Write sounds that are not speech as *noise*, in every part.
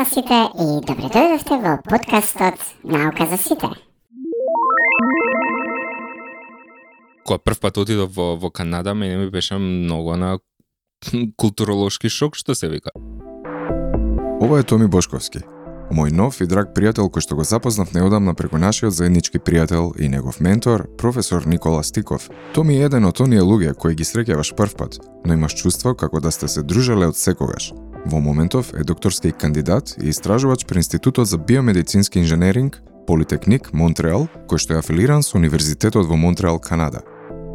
на сите и добре дојдовте во подкастот Наука за сите. Кога прв пат отидов во, во Канада, мене ми беше многу на културолошки шок, што се вика. Ова е Томи Бошковски, мој нов и драг пријател кој што го запознав неодамна преку нашиот заеднички пријател и негов ментор, професор Никола Стиков. Томи е еден од оние луѓе кои ги среќаваш прв пат, но имаш чувство како да сте се дружеле од секогаш. Во моментов е докторски кандидат и истражувач при Институтот за биомедицински инженеринг, Политехник Монтреал, кој што е афилиран со Универзитетот во Монтреал, Канада.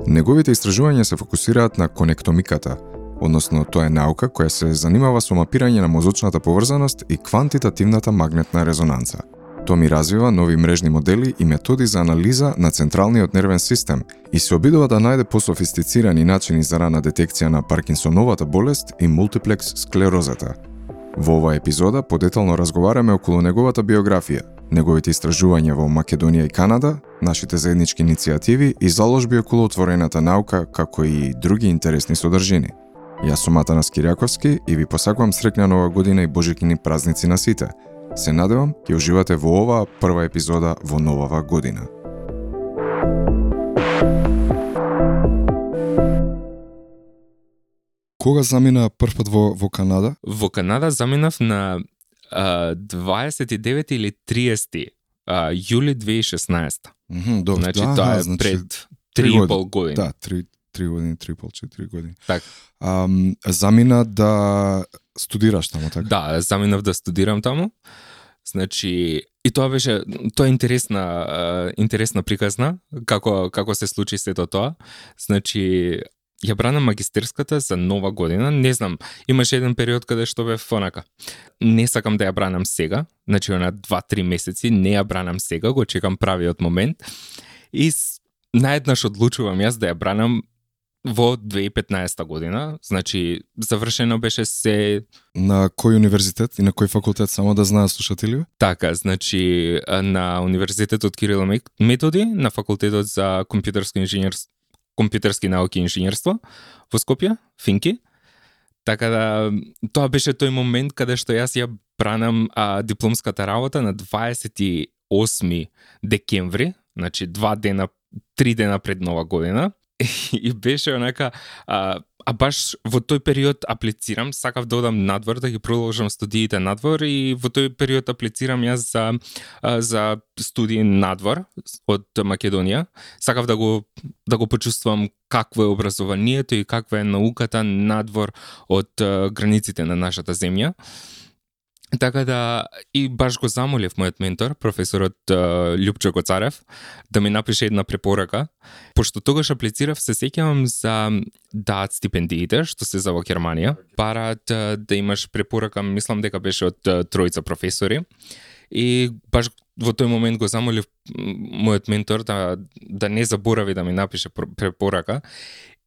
Неговите истражувања се фокусираат на конектомиката, односно тоа е наука која се занимава со мапирање на мозочната поврзаност и квантитативната магнетна резонанца. Тоа ми развива нови мрежни модели и методи за анализа на централниот нервен систем и се обидува да најде пософистицирани начини за рана детекција на Паркинсоновата болест и мултиплекс склерозата. Во оваа епизода подетално разговараме околу неговата биографија, неговите истражувања во Македонија и Канада, нашите заеднички иницијативи и заложби околу отворената наука, како и други интересни содржини. Јас сум Атанас Кирјаковски и ви посакувам среќна нова година и божикини празници на сите – Се надевам ќе уживате во оваа прва епизода во новава година. Кога замина прв во, во Канада? Во Канада заминав на а, 29 или 30 а, јули 2016. Mm -hmm, добро, значи да, тоа е значи, пред 3 и пол години. Да, 3, 3 години, 3 пол, 4 години. Так. Um, замина да студираш таму, така? Да, заминав да студирам таму. Значи, и тоа беше тоа е интересна интересна приказна како како се случи сето тоа. Значи, ја брана магистерската за нова година. Не знам, имаше еден период каде што бев фонака. Не сакам да ја бранам сега, значи на 2-3 месеци, не ја бранам сега, го чекам правиот момент. И наеднаш одлучувам јас да ја бранам во 2015 година, значи завршено беше се на кој универзитет и на кој факултет само да знаат слушатели? Така, значи на универзитетот Кирило Методи, на факултетот за компјутерско инженерство, компјутерски науки и инженерство во Скопје, Финки. Така да тоа беше тој момент каде што јас ја бранам а, дипломската работа на 28 декември, значи два дена, три дена пред нова година и беше онака а, а баш во тој период аплицирам, сакав да одам надвор да ги продолжам студиите надвор и во тој период аплицирам јас за за студии надвор од Македонија. Сакав да го да го почувствувам какво е образованието и каква е науката надвор од границите на нашата земја. Така да и баш го замолив мојот ментор, професорот uh, Лјупчо Коцарев, да ми напише една препорака, пошто тогаш аплицирав, се сеќавам за даат стипендиите, што се за во Германија, парат uh, да имаш препорака, мислам дека беше од uh, тројца професори, и баш во тој момент го замолив мојот ментор да, да не заборави да ми напише препорака,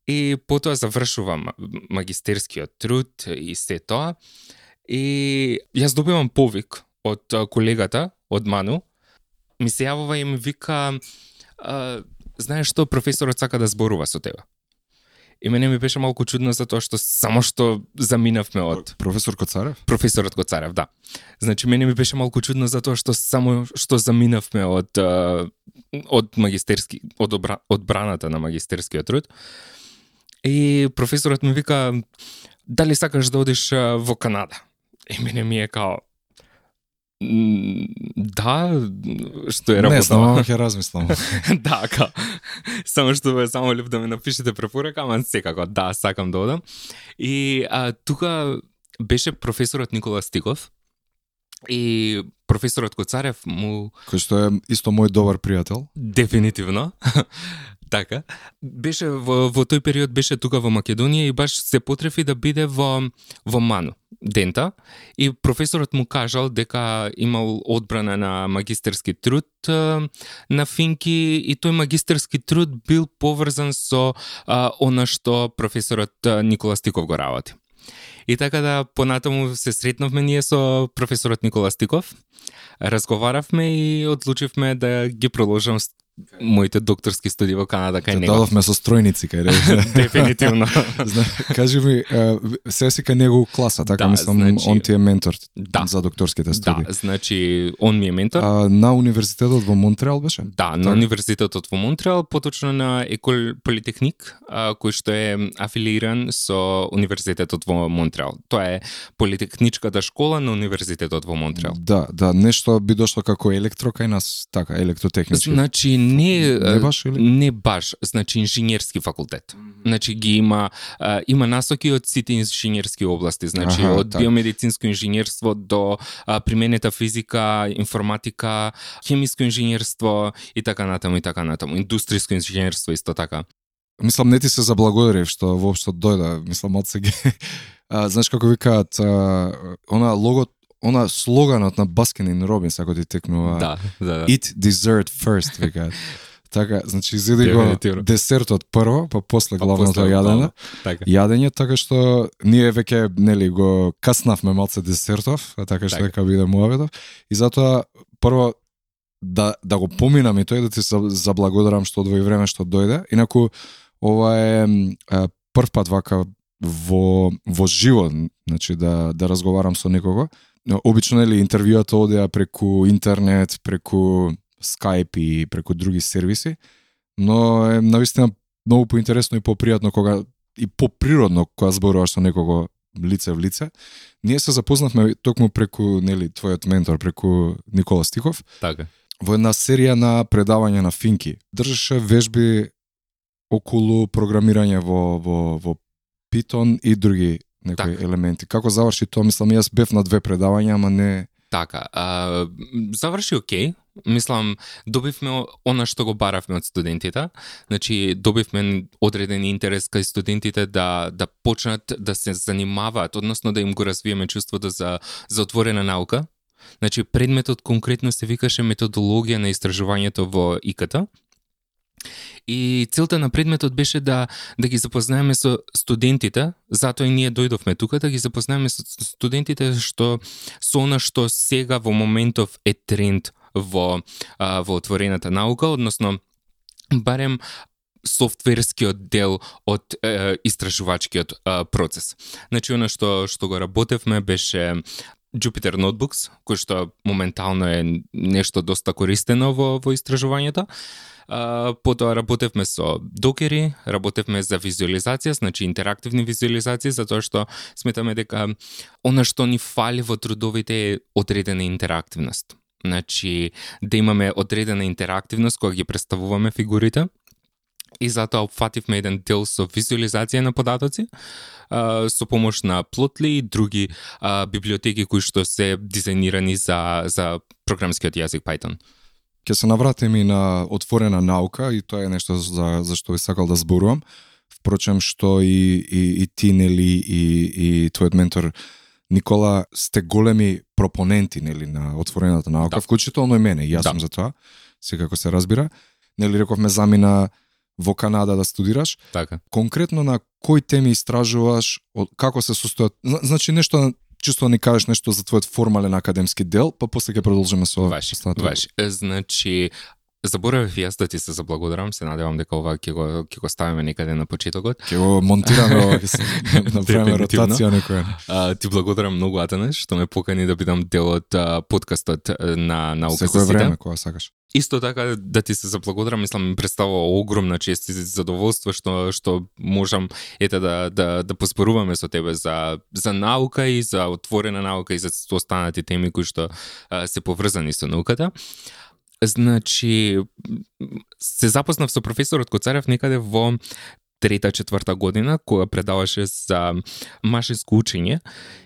и потоа завршувам магистерскиот труд и се тоа, И јас добивам повик од колегата, од Ману, ми се јавува и ми вика, знаеш што, професорот сака да зборува со тебе. И мене ми беше малку чудно за тоа што само што заминавме од професор Коцарев. Професорот Коцарев, да. Значи мене ми беше малку чудно за тоа што само што заминавме од од магистерски од обра, одбраната на магистерскиот труд. И професорот ми вика дали сакаш да одиш во Канада? И мене ми е као, да, што е работа. Не знам, ќе размислам. *laughs* да, ка. Само што ве само леп да ми напишете препорака, ама секако, да, сакам да одам. И а, тука беше професорот Никола Стиков, И професорот Коцарев му... Кој што е исто мој добар пријател. Дефинитивно. *laughs* така. Беше во, во тој период беше тука во Македонија и баш се потрефи да биде во во Ману дента и професорот му кажал дека имал одбрана на магистерски труд на Финки и тој магистерски труд бил поврзан со а, она што професорот Никола Стиков го работи. И така да понатаму се сретнавме ние со професорот Никола Стиков, разговаравме и одлучивме да ги продолжам моите докторски студии во Канада кај него. дадовме со стројници кај рече. *laughs* Дефинитивно. *laughs* Зна, кажи ми, се си кај него класа, така Да, мислам, значи- он ти е ментор Да. за докторските студии. да, значи он ми е ментор. А, на универзитетот во Монтреал беше? Да, на Универзитетот во Монтреал, поточно на Екол Политехник, а, кој што е афилиран со Универзитетот во Монтреал. Тоа е политехничката школа на Универзитетот во Монтреал. Да, да, нешто би дошло како електро кај нас, така, електротехнички. Значи не Не баш, или? не баш, значи инженерски факултет. Значи ги има а, има насоки од сите инженерски области, значи Аха, од така. биомедицинско инженерство до а, применета физика, информатика, хемиско инженерство и така натаму и така натаму. Индустријско инженерство исто така. Мислам, не ти се заблагодарив што воопшто дојда, мислам, од сега. *laughs* А, знаеш како викаат, она логот, она слоганот на Баскин Робинс, ако ти текнува, Да, да, да. Eat dessert first, викаат. *laughs* така, значи, изеди го десертот прво, па после Па главното после јадење. Така. Јадење, така што ние веќе, нели, го каснавме малце десертов, а така што Така. биде муаветов. И затоа, прво, да, да го поминам и тој да ти заблагодарам што одвои време што дојде. Инаку, ова е прв пат вака во, во живот, значи да, да разговарам со некого. Но, Обично, нели, интервјуата одеа преку интернет, преку Skype и преку други сервиси, но е навистина многу поинтересно и попријатно кога и поприродно кога зборуваш со некого лице в лице. Ние се запознавме токму преку нели твојот ментор, преку Никола Стихов, Така. во една серија на предавања на Финки. Држеше вежби околу програмирање во во во Python и други некои Така. елементи. Како заврши тоа? Мислам, јас бев на две предавања, ама не Така, а, заврши окей. Мислам, добивме она што го баравме од студентите. Значи, добивме одреден интерес кај студентите да да почнат да се занимаваат, односно да им го развиеме чувството за за отворена наука. Значи, предметот конкретно се викаше методологија на истражувањето во ИКТ. И целта на предметот беше да да ги запознаеме со студентите, затоа и ние дојдовме тука да ги запознаеме со студентите што со она што сега во моментов е тренд во а, во отворената наука, односно барем софтверскиот дел од е, истражувачкиот е, процес. Значи, она што, што го работевме беше Jupyter Notebooks, кој што моментално е нешто доста користено во, во истражувањето. А, потоа работевме со докери, работевме за визуализација, значи интерактивни визуализации, затоа што сметаме дека она што ни фали во трудовите е одредена интерактивност. Значи, да имаме одредена интерактивност кога ги представуваме фигурите, и затоа опфативме еден дел со визуализација на податоци, со помош на Plotly и други библиотеки кои што се дизајнирани за, за програмскиот јазик Python ќе се навратим и на отворена наука и тоа е нешто за, за што би сакал да зборувам. Впрочем, што и, и, и ти, нели, и, и твојот ментор Никола сте големи пропоненти, нели, на отворената наука, Да. вклучително и мене, и јас Да. сум за тоа, секако се разбира. Нели, рековме замина во Канада да студираш, Така. конкретно на кои теми истражуваш, како се состојат, зна- значи нешто чисто да ни кажеш нешто за твојот формален академски дел, па после ќе продолжиме со Ваши, ваши. Значи, заборавив јас да ти се заблагодарам, се надевам дека ова ќе го ќе го ставиме некаде на почетокот. Ќе го монтираме ова, *laughs* направиме Дефинитивно. ротација некоја. А, ти благодарам многу Атанас што ме покани да бидам дел од подкастот на наука сите. време кога сакаш. Исто така да ти се заблагодарам, мислам ми представува огромна чест и задоволство што што можам ете да да да поспоруваме со тебе за за наука и за отворена наука и за останати теми кои што а, се поврзани со науката. Значи се запознав со професорот Коцарев некаде во трета, четврта година, кога предаваше за машинско учење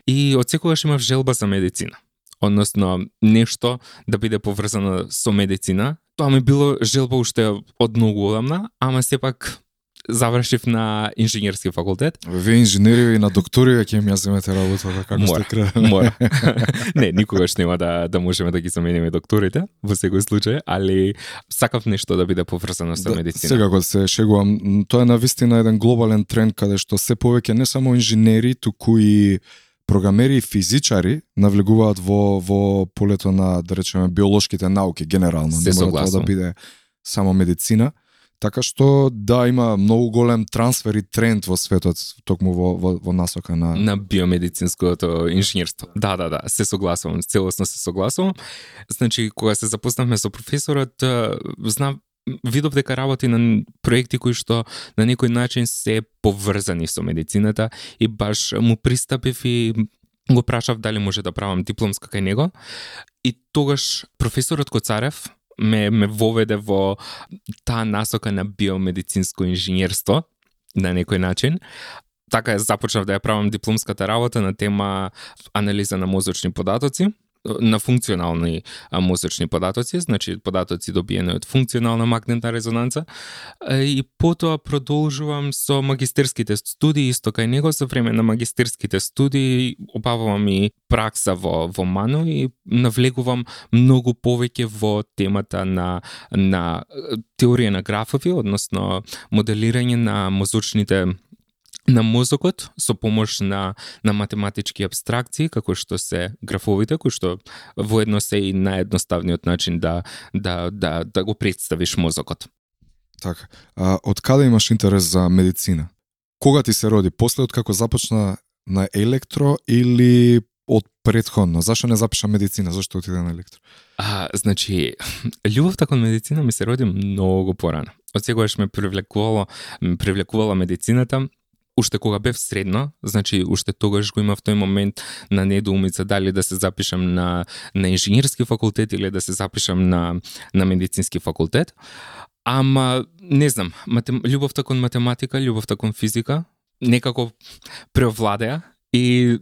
и од секогаш имав желба за медицина односно нешто да биде поврзано со медицина. Тоа ми било желба уште од многу одамна, ама сепак завршив на инженерски факултет. Вие инженери и на доктори ќе им ја земете работа како Мора, сте. *laughs* Мора. *laughs* не, никогаш нема да да можеме да ги замениме докторите во секој случај, али сакав нешто да биде поврзано со медицина. Сега кога се шегувам, тоа е навистина еден глобален тренд каде што се повеќе не само инженери, туку и програмери и физичари навлегуваат во во полето на да речеме биолошките науки генерално, Се не мора тоа да биде само медицина, така што да има многу голем трансфер и тренд во светот токму во во, во насока на на биомедицинското инженерство. Да, да, да, се согласувам, целосно се согласувам. Значи, кога се запознавме со професорот, знам видов дека работи на проекти кои што на некој начин се поврзани со медицината и баш му пристапив и го прашав дали може да правам дипломска кај него. И тогаш професорот Коцарев ме, ме воведе во таа насока на биомедицинско инженерство на некој начин. Така започнав да ја правам дипломската работа на тема анализа на мозочни податоци на функционални музични мозочни податоци, значи податоци добиени од функционална магнетна резонанца. И потоа продолжувам со магистерските студии, исто кај него со време на магистерските студии обавувам и пракса во во МАНО и навлегувам многу повеќе во темата на на теорија на графови, односно моделирање на мозочните на мозокот со помош на, на математички абстракции, како што се графовите, кои што воедно се и наједноставниот начин да, да, да, да го представиш мозокот. Така. А, од каде имаш интерес за медицина? Кога ти се роди? После од како започна на електро или од предходно? Зашо не запиша медицина? Зашто отиде на електро? А, значи, *laughs* љубовта кон медицина ми се роди многу порано. Од сегаш ме привлекувало, ме привлекувала медицината, уште кога бев средно, значи уште тогаш го имав тој момент на недоумица дали да се запишам на на инженерски факултет или да се запишам на на медицински факултет. Ама не знам, матем, љубовта кон математика, љубовта кон физика некако преовладеа и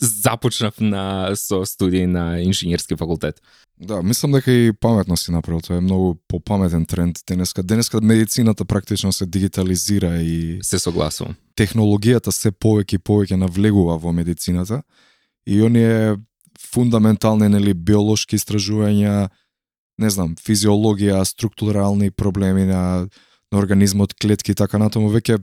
започнав на со студии на инженерски факултет. Да, мислам дека и паметно си направил, тоа е многу попаметен тренд денеска. Денеска медицината практично се дигитализира и Се согласувам. технологијата се повеќе и повеќе навлегува во медицината и оние фундаментални нели биолошки истражувања, не знам, физиологија, структурални проблеми на на организмот, клетки и така натаму веќе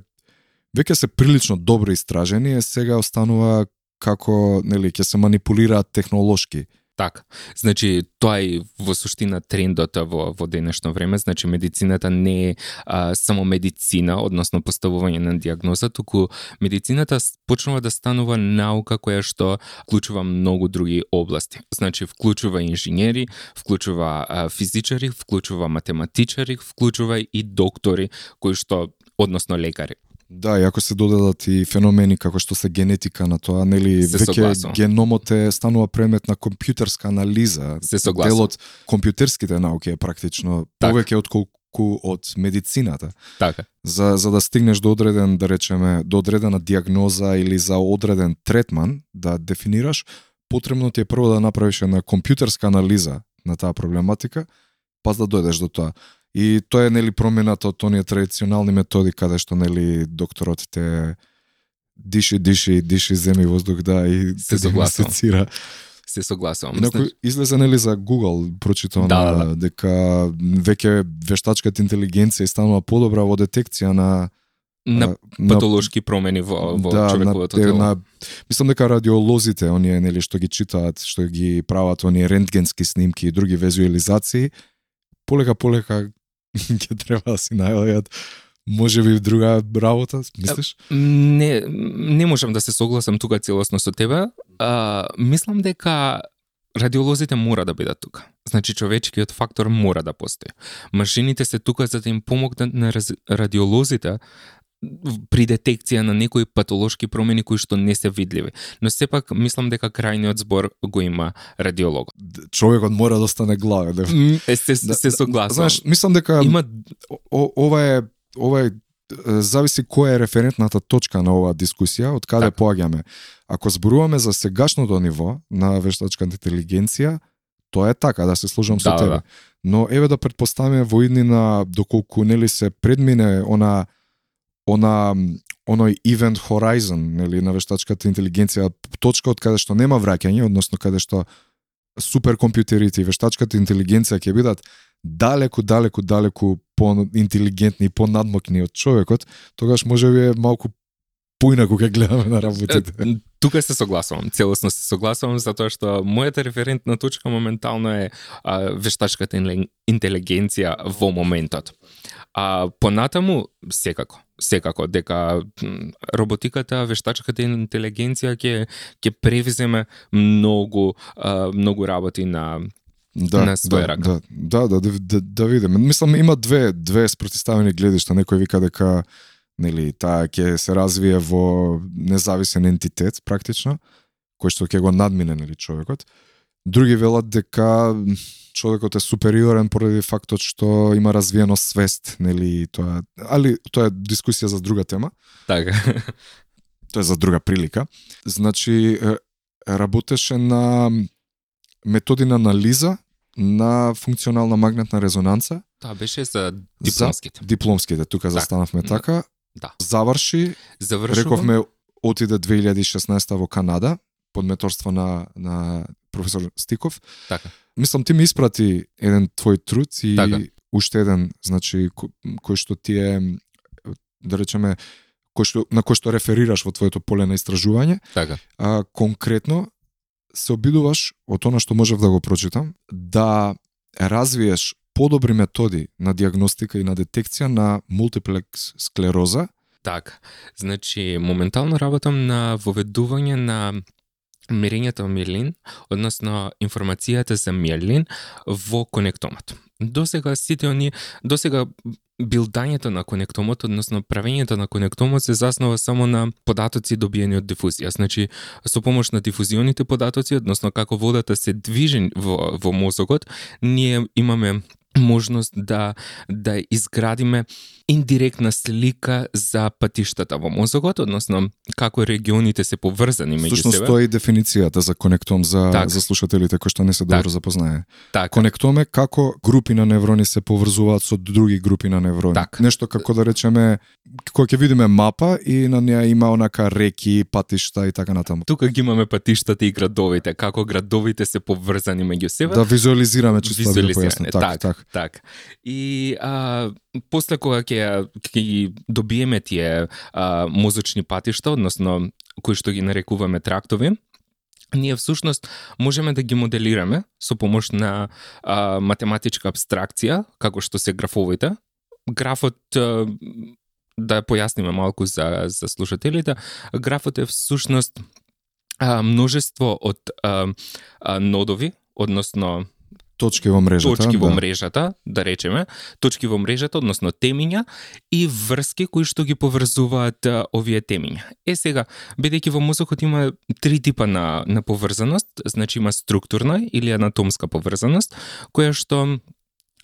веќе се прилично добро истражени, е сега останува како нели ќе се манипулираат технолошки. Така. Значи, тоа е во суштина трендот во, во денешно време. Значи, медицината не е а, само медицина, односно поставување на диагноза, туку медицината почнува да станува наука која што вклучува многу други области. Значи, вклучува инженери, вклучува а, физичари, вклучува математичари, вклучува и доктори, кои што, односно лекари. Да, и ако се додадат и феномени како што се генетика на тоа, нели Се веќе согласувам. геномот е станува предмет на компјутерска анализа. Се согласувам. Дел од компјутерските науки е практично Така. повеќе отколку од медицината. Така. За за да стигнеш до одреден, да речеме, до одредена диагноза или за одреден третман да дефинираш, потребно ти е прво да направиш една компјутерска анализа на таа проблематика, па да дојдеш до тоа. И тоа е нели промената од оние традиционални методи каде што нели докторот те диши, диши, диши, земи воздух, да, и Се согласувам. диагностицира. Се согласувам. Инаку Значи, излезе нели за Google прочитано Да, да, да. дека веќе вештачката интелигенција и станува подобра во детекција на на на патолошки промени во, во да, човековото на, тело. на, мислам дека радиолозите, оние нели што ги читаат, што ги прават оние рентгенски снимки и други визуализации, полека полека *laughs* ќе треба да си најават може би друга работа, мислиш? Не, не можам да се согласам тука целосно со тебе. А, мислам дека радиолозите мора да бидат тука. Значи човечкиот фактор мора да постои. Машините се тука за да им помогнат на раз, радиолозите при детекција на некои патолошки промени кои што не се видливи. Но сепак мислам дека крајниот збор го има радиологот. Човекот мора да остане главен. Да. Е, се, се согласувам. Знаеш, мислам дека има о, ова е ова е зависи која е референтната точка на оваа дискусија, од каде Така. поаѓаме. Ако зборуваме за сегашното ниво на вештачката интелигенција, тоа е така, да се служам со Да, тебе. да. Но еве да предпоставиме во иднина доколку нели се предмине она она оној event horizon нели на вештачката интелигенција точка од каде што нема враќање, односно каде што суперкомпјутерите и вештачката интелигенција ќе бидат далеку, далеку, далеку поинтелигентни и понадмокни од човекот, тогаш може би е малку поинаку ќе гледаме на работите. Тука се согласувам, целосно се согласувам затоа што мојата референтна точка моментално е а, вештачката интелигенција во моментот. А понатаму секако, секако дека роботиката, вештачката интелигенција ќе ќе превземе многу а, многу работи на да, на своја да, рака. Да, да, да, да, да, да видиме. Мислам има две две спротивставени гледишта, некој вика дека нели таа ќе се развие во независен ентитет практично, кој што ќе го надмине нели човекот. Други велат дека човекот е супериорен поради фактот што има развиено свест, нели тоа, али тоа е дискусија за друга тема, така. *laughs* тоа е за друга прилика. Значи работеше на методи на анализа на функционална магнетна резонанца Тоа беше за дипломските. дипломските, тука Да. застанавме Да. така. Да. Заврши, Завршувам. рековме отиде 2016 во Канада под менторство на на професор Стиков. Така. Мислам ти ми испрати еден твој труд и Така. уште еден, значи ко- кој што ти е да речеме кој што на кој што реферираш во твоето поле на истражување, Така. а конкретно се обидуваш од она што можев да го прочитам да развиеш подобри методи на диагностика и на детекција на мултиплекс склероза Така. Значи, моментално работам на воведување на мерењето миелин, односно информацијата за миелин во конектомот. Досега сите они, досега билдањето на конектомот, односно правењето на конектомот се заснова само на податоци добиени од дифузија. Значи, со помош на дифузионите податоци, односно како водата се движи во, во мозокот, ние имаме можност да да изградиме индиректна слика за патиштата во мозокот, односно како регионите се поврзани меѓу себе. тоа е дефиницијата за конектом за Так. за слушателите кои што не се добро Так. запознае. Така, Конектом е како групи на неврони се поврзуваат со други групи на неврони. Так. Нешто како да речеме кога ќе видиме мапа и на неа има онака реки, патишта и така натаму. тука ги имаме патиштата и градовите, како градовите се поврзани меѓу себе. Да визуализираме чисто да. Так, так, так. так. И а, после кога ќе ќе ги добиеме тие а, мозочни патишта, односно кои што ги нарекуваме трактови, ние всушност можеме да ги моделираме со помош на а, математичка абстракција, како што се графовите. Графот а, да појасниме малку за за слушателите, графот е всушност а, множество од а, а, нодови, односно Точки во мрежата. точки во да. мрежата, да речеме, точки во мрежата, односно темиња и врски кои што ги поврзуваат а, овие темиња. Е сега, бидејќи во мозокот има три типа на на поврзаност, значи има структурна или анатомска поврзаност, која што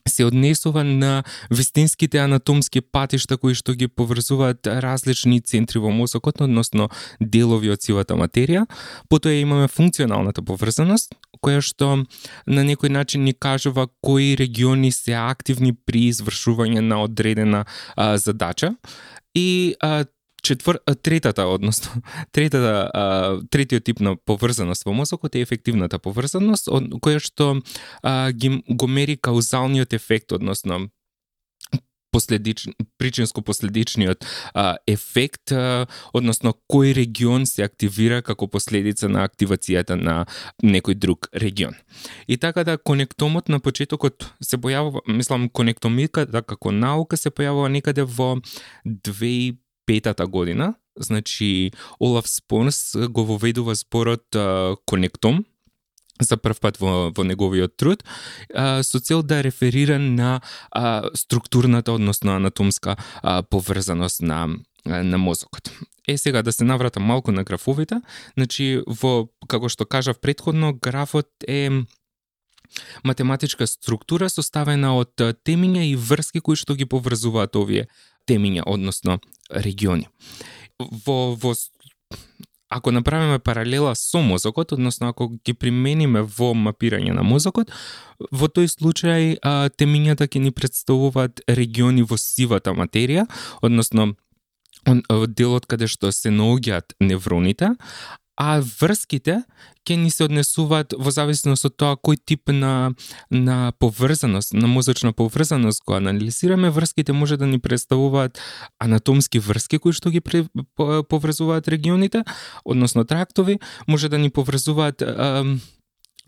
се однесува на вистинските анатомски патишта кои што ги поврзуваат различни центри во мозокот, односно делови од сивата материја. Потоа имаме функционалната поврзаност, која што на некој начин ни кажува кои региони се активни при извршување на одредена а, задача. И а, четвр... третата, односно, *laughs* третата, а, третиот тип на поврзаност во мозокот е ефективната поврзаност, од, која што а, ги, го мери каузалниот ефект, односно последич, причинско-последичниот а, ефект, а, односно кој регион се активира како последица на активацијата на некој друг регион. И така да конектомот на почетокот се појавува, мислам конектомиката како наука се појавува некаде во 2005 година, значи Олаф Спонс го воведува зборот а, конектом, за прв пат во, во неговиот труд, а, со цел да реферира на а, структурната, односно анатомска а, поврзаност на а, на мозокот. Е сега да се навратам малку на графовите, значи во како што кажав предходно, графот е математичка структура составена од темиња и врски кои што ги поврзуваат овие темиња, односно региони. Во во ако направиме паралела со мозокот, односно ако ги примениме во мапирање на мозокот, во тој случај а, темињата ќе ни представуваат региони во сивата материја, односно делот каде што се наоѓаат невроните, а врските ќе ни се однесуваат во зависност од тоа кој тип на на поврзаност, на мозочна поврзаност го анализираме, врските може да ни представуваат анатомски врски кои што ги пре, по, поврзуваат регионите, односно трактови, може да ни поврзуваат ам,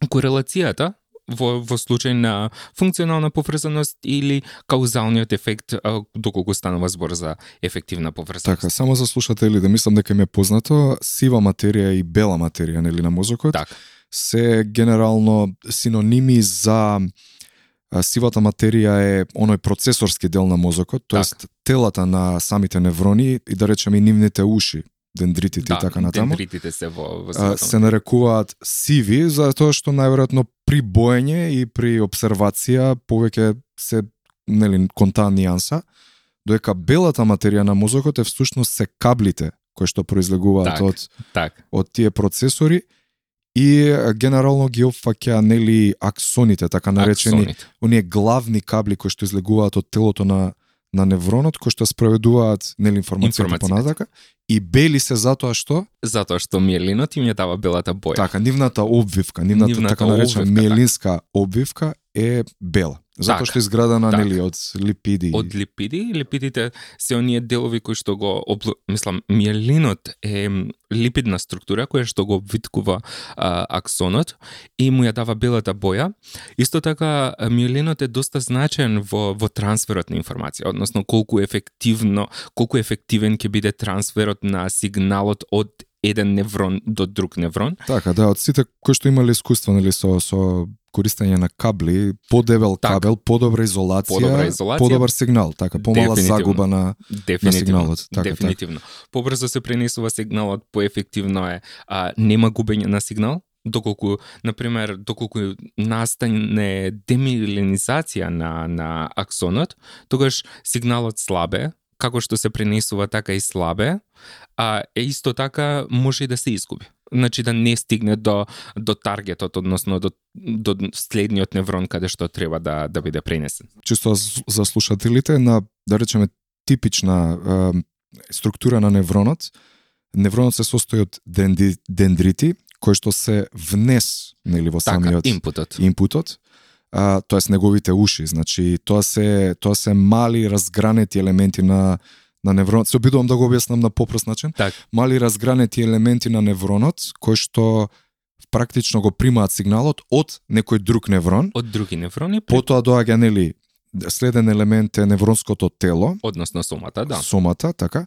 корелацијата во, во случај на функционална поврзаност или каузалниот ефект а, доколку станува збор за ефективна поврзаност. Така, само за слушатели да мислам дека им е познато, сива материја и бела материја нели на мозокот Така. се генерално синоними за сивата материја е оној процесорски дел на мозокот, тоест телата на самите неврони и да речеме и нивните уши, дендритите и така натаму. дендритите се во, во а, се нарекуваат сиви затоа што најверојатно при боење и при обсервација повеќе се нели кон таа нијанса, додека белата материја на мозокот е всушност се каблите кои што произлегуваат Так. од Так, од тие процесори и генерално ги опфаќа нели аксоните, така наречени аксоните. оние главни кабли кои што излегуваат од телото на на невронот кои што спроведуваат нели информацијата понатака и бели се затоа што Затоа што миелинот им ја дава белата боја. така нивната обвивка, нивната, Нивната така наречена обвивка, миелинска обвивка е бела. Затоа Так, што е изградена так. нели од липиди. од липиди. Липидите се оние делови кои што го облу... мислам миелинот е липидна структура која што го обвиткува а, аксонот и му ја дава белата боја. Исто така миелинот е доста значаен во во трансферот на информација, односно колку ефективно, колку ефективен ќе биде трансферот на сигналот од еден неврон до друг неврон. Така, да, од сите кои што имале искуство нели со со користење на кабли, подебел Така. кабел, подобра изолација, Подобра изолација. подобар сигнал, така, помала загуба на Дефинитивно. сигналот, така, дефинитивно. Побрзо се пренесува сигналот, поефективно е. А, нема губење на сигнал, доколку, например, доколку настане демиелинизација на, на аксонот, тогаш сигналот слабе, како што се пренесува така и слабе, а е исто така може и да се изгуби. Значи да не стигне до до таргетот, односно до до следниот неврон каде што треба да да биде пренесен. чисто за- слушателите на да речеме типична е, структура на невронот. Невронот се состои од денди, дендрити кои што се внес нели во Така, самиот импутот. импутот, а, тоест неговите уши, значи тоа се тоа се мали разгранети елементи на на невронот. Се обидувам да го објаснам на попрост начин. Така. Мали разгранети елементи на невронот кои што практично го примаат сигналот од некој друг неврон. од други неврони, при- Потоа доаѓа нели следен елемент е невронското тело, односно сомата, да. сомата, така.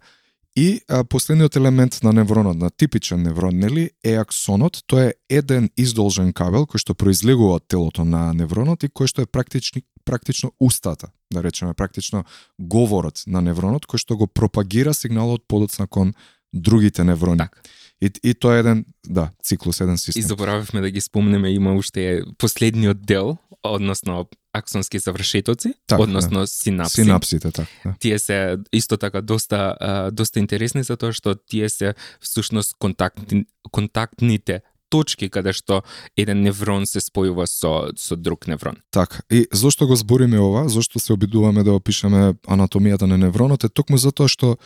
И а, последниот елемент на невронот, на типичен неврон, нели, е аксонот. Тоа е еден издолжен кабел кој што произлегува од телото на невронот и кој што е практично практично устата, да речеме, практично говорот на невронот кој што го пропагира сигналот подоцна кон другите неврони. Так. И, и тоа е еден, да, циклус, еден И систем. заборавивме да ги спомнеме, има уште последниот дел, односно аксонски завршетоци, Така, односно синапси. Синапсите, така. Да. Тие се исто така доста а, доста интересни затоа што тие се всушност контактни, контактните точки каде што еден неврон се спојува со со друг неврон. Така, и зошто го збориме ова, зошто се обидуваме да опишеме анатомијата на невронот, е токму затоа што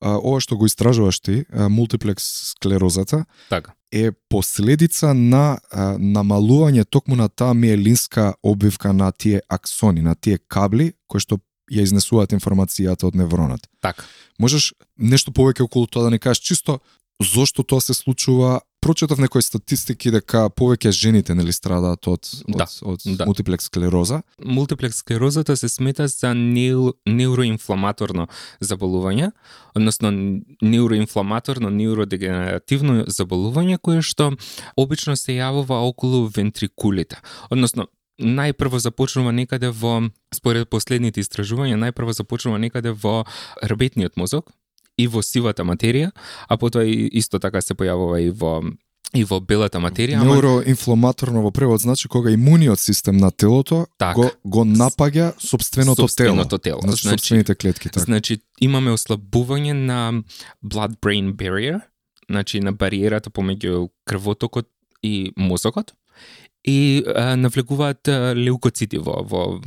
а, ова што го истражуваш ти, а, мултиплекс склерозата, Така. е последица на а, намалување токму на таа миелинска обвивка на тие аксони, на тие кабли кои што ја изнесуваат информацијата од невронот. Така. Можеш нешто повеќе околу тоа да не кажеш чисто зошто тоа се случува? Прочитав некои статистики дека повеќе жените нели страдаат од од, Да, од да. мултиплекс склероза. Мултиплекс склерозата се смета за неу, неуроинфламаторно заболување, односно неуроинфламаторно, неуродегенеративно заболување кое што обично се јавува околу вентрикулите. Односно, најпрво започнува некаде во, според последните истражувања, најпрво започнува некаде во рбетниот мозок и во сивата материја, а потоа и исто така се појавува и во и во белата материја, ама Неуроинфламаторно во превод значи кога имуниот систем на телото Така. го го напаѓа собственото, Собственото тело. тело. Значи, Значи- собствените клетки така. Значи, имаме ослабување на blood-brain barrier, значи на бариерата помеѓу крвотокот и мозокот, и а, навлегуваат а, леукоцити во, во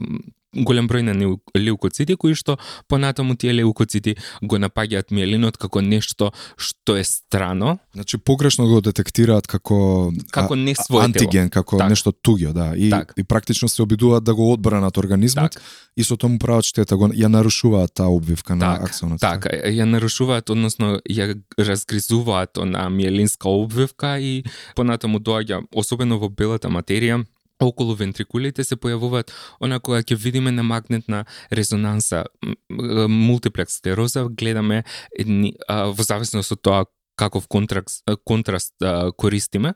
голем број на леукоцити кои што понатаму тие леукоцити го напаѓаат миелинот како нешто што е страно, Значи погрешно го детектираат како како не антиген, како Так. нешто туѓо, да. И, Так. и практично се обидуваат да го одбранат организмот Так. и со тому прават штета, го ја нарушуваат таа обвивка на Так, аксонот. Така, ја нарушуваат, односно ја разгризуваат она миелинска обвивка и понатаму доаѓа, особено во белата материја, околу вентрикулите се појавуваат она кога ќе видиме на магнетна резонанса мултиплекс склероза гледаме едни, а, во зависност од тоа каков контраст, контраст а, користиме,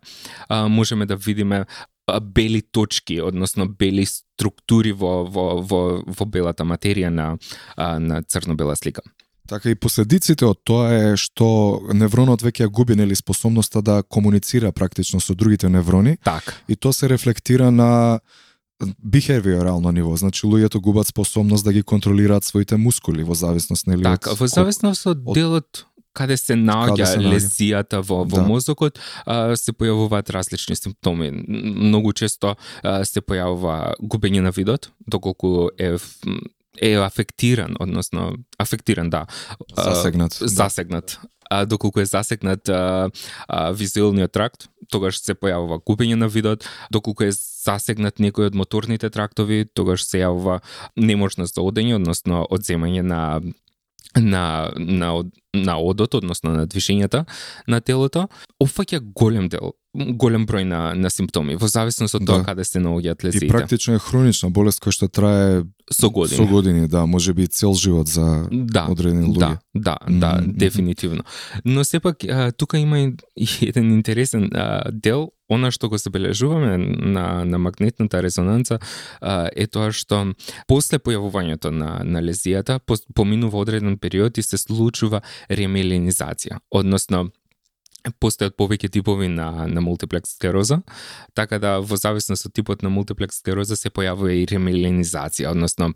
а, можеме да видиме бели точки, односно бели структури во, во, во, во белата материја на, на црно-бела слика. Така и последиците од тоа е што невронот веќе ја губи нели способноста да комуницира практично со другите неврони Така. и тоа се рефлектира на бихевиорално ниво, значи луѓето губат способност да ги контролираат своите мускули во зависност нели Така, во зависност од од- делот каде се наоѓа лезијата во, во Да. мозокот, а, се појавуваат различни симптоми. Многу често а, се појавува губење на видот, доколку е е афектиран, односно афектиран, да. а, засегнат. да. засегнат. А, доколку е засегнат а, а, визуелниот тракт, тогаш се појавува губење на видот, доколку е засегнат некој од моторните трактови, тогаш се јавува неможност за одење, односно одземање на на на на одот, односно на движењата на телото, опфаќа голем дел, голем број на на симптоми во зависност од тоа Да. каде се наоѓаат И лезиите. практично е хронична болест која што трае со години. со години, да, може би цел живот за да, одредени луѓе. Да, да, да, Мгм, мгм. дефинитивно. Но сепак а, тука има и *laughs* и еден интересен а, дел, она што го забележуваме на на магнетната резонанца а, е тоа што после појавувањето на на лезијата поминува одреден период и се случува ремеленизација, односно постојат повеќе типови на, на мултиплекс склероза, така да во зависност од типот на мултиплекс склероза се појавува и ремеленизација, односно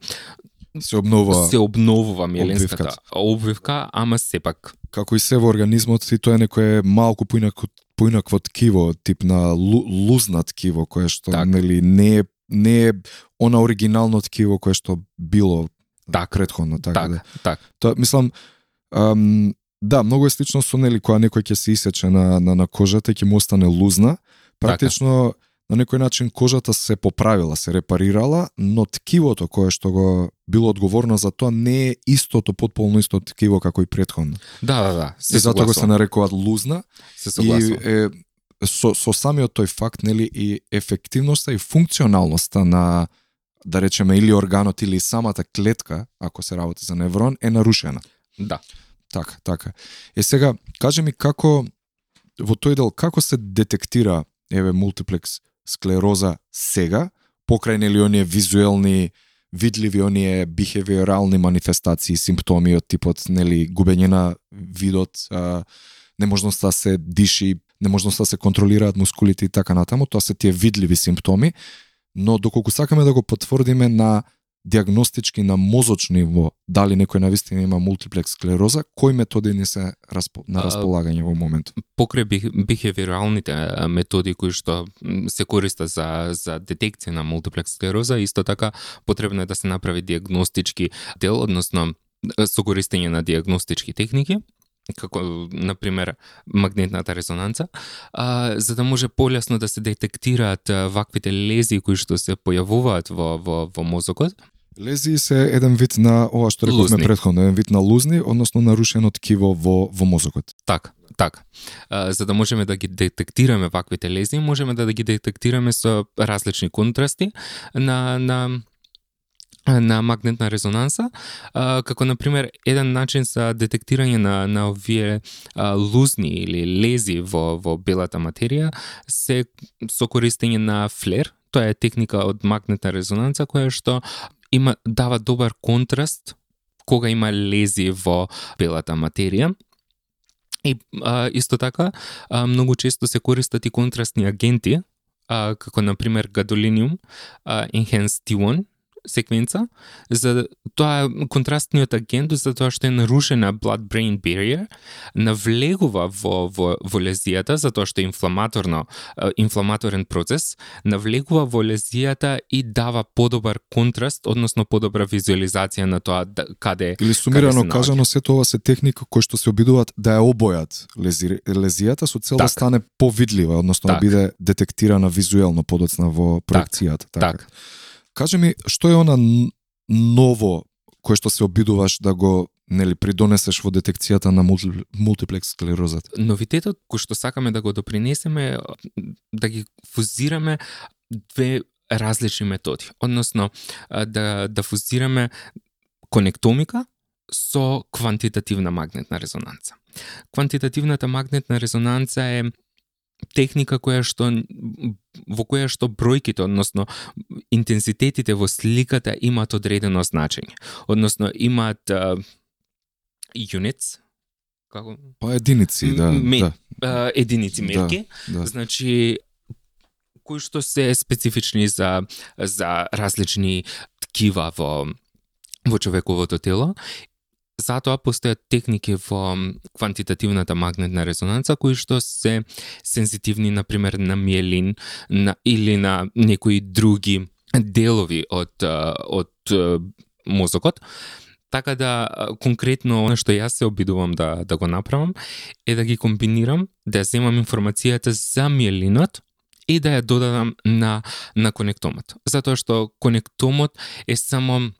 Се обнова се обновува миелинската обвивката. обвивка, ама сепак како и се во организмот и тоа е некое малку поинако поинакво ткиво, тип на лу, лузна ткиво кое што Так. нели не е не е она оригинално ткиво кое што било Так. предходно, така да. так, так. Тоа мислам ам, да, многу е слично со нели кога некој ќе се исече на на, на кожата и ќе му остане лузна, практично на некој начин кожата се поправила, се репарирала, но ткивото кое што го било одговорно за тоа не е истото, потполно исто ткиво како и претходно. Да, да, да. Се Се затоа го се нарекуваат лузна Се и согласувам. е, со, со самиот тој факт нели и ефективноста и функционалноста на да речеме или органот или самата клетка, ако се работи за неврон, е нарушена. Да. Така, така. Е сега, кажи ми како во тој дел како се детектира еве мултиплекс склероза сега, покрај нели оние визуелни видливи оние бихевиорални манифестации, симптоми од типот нели губење на видот, а, неможноста да се диши, неможноста да се контролираат мускулите и така натаму, тоа се тие видливи симптоми, но доколку сакаме да го потврдиме на диагностички на мозочно ниво дали некој навистина има мултиплекс склероза, кои методи ни се распо, на располагање во моментот? Покрај бих, бихевиоралните методи кои што се користат за, за детекција на мултиплекс склероза, исто така потребно е да се направи диагностички дел, односно со користење на диагностички техники, како например магнетната резонанца, а, за да може полесно да се детектираат ваквите лези кои што се појавуваат во во во мозокот. Лезии се еден вид на ова што рековме претходно, еден вид на лузни, односно нарушено ткиво во во мозокот. Так, так. А, за да можеме да ги детектираме ваквите лези, можеме да, да ги детектираме со различни контрасти на на на магнетна резонанса, а, како на пример еден начин за детектирање на на овие а, лузни или лези во во белата материја се со користење на флер. Тоа е техника од магнетна резонанца која што има дава добар контраст кога има лези во белата материја. И а, исто така, а, многу често се користат и контрастни агенти, а, како на пример гадолиниум, а, Enhanced T1, секвенца, за тоа е контрастниот агент за тоа што е нарушена blood-brain barrier, навлегува во, во, во лезијата, затоа што е инфламаторно, инфламаторен процес, навлегува во лезијата и дава подобар контраст, односно подобра визуализација на тоа да- каде Или сумирано се наоѓа. кажано, сето ова се техника кои што се обидуваат да ја обојат лези, лезијата со цел да Так. стане повидлива, односно да Так. биде детектирана визуелно подоцна во проекцијата. Так. Кажи ми, што е она ново кое што се обидуваш да го нели придонесеш во детекцијата на мулти- мултиплекс склерозата? новитетот кој што сакаме да го допринесеме да ги фузираме две различни методи. Односно, да, да фузираме конектомика со квантитативна магнетна резонанца. Квантитативната магнетна резонанца е техника која што во која што бројките, односно интензитетите во сликата имаат одредено значење. Односно имаат а, units, како Па единици, да, ме- да, а, единици Да. мерки, да. значи кои што се специфични за за различни ткива во во човековото тело. Затоа постојат техники во квантитативната магнетна резонанца кои што се сензитивни на пример на миелин на или на некои други делови од од мозокот. Така да конкретно она што јас се обидувам да да го направам е да ги комбинирам, да ја земам информацијата за миелинот и да ја додадам на на конектомот. Затоа што конектомот е само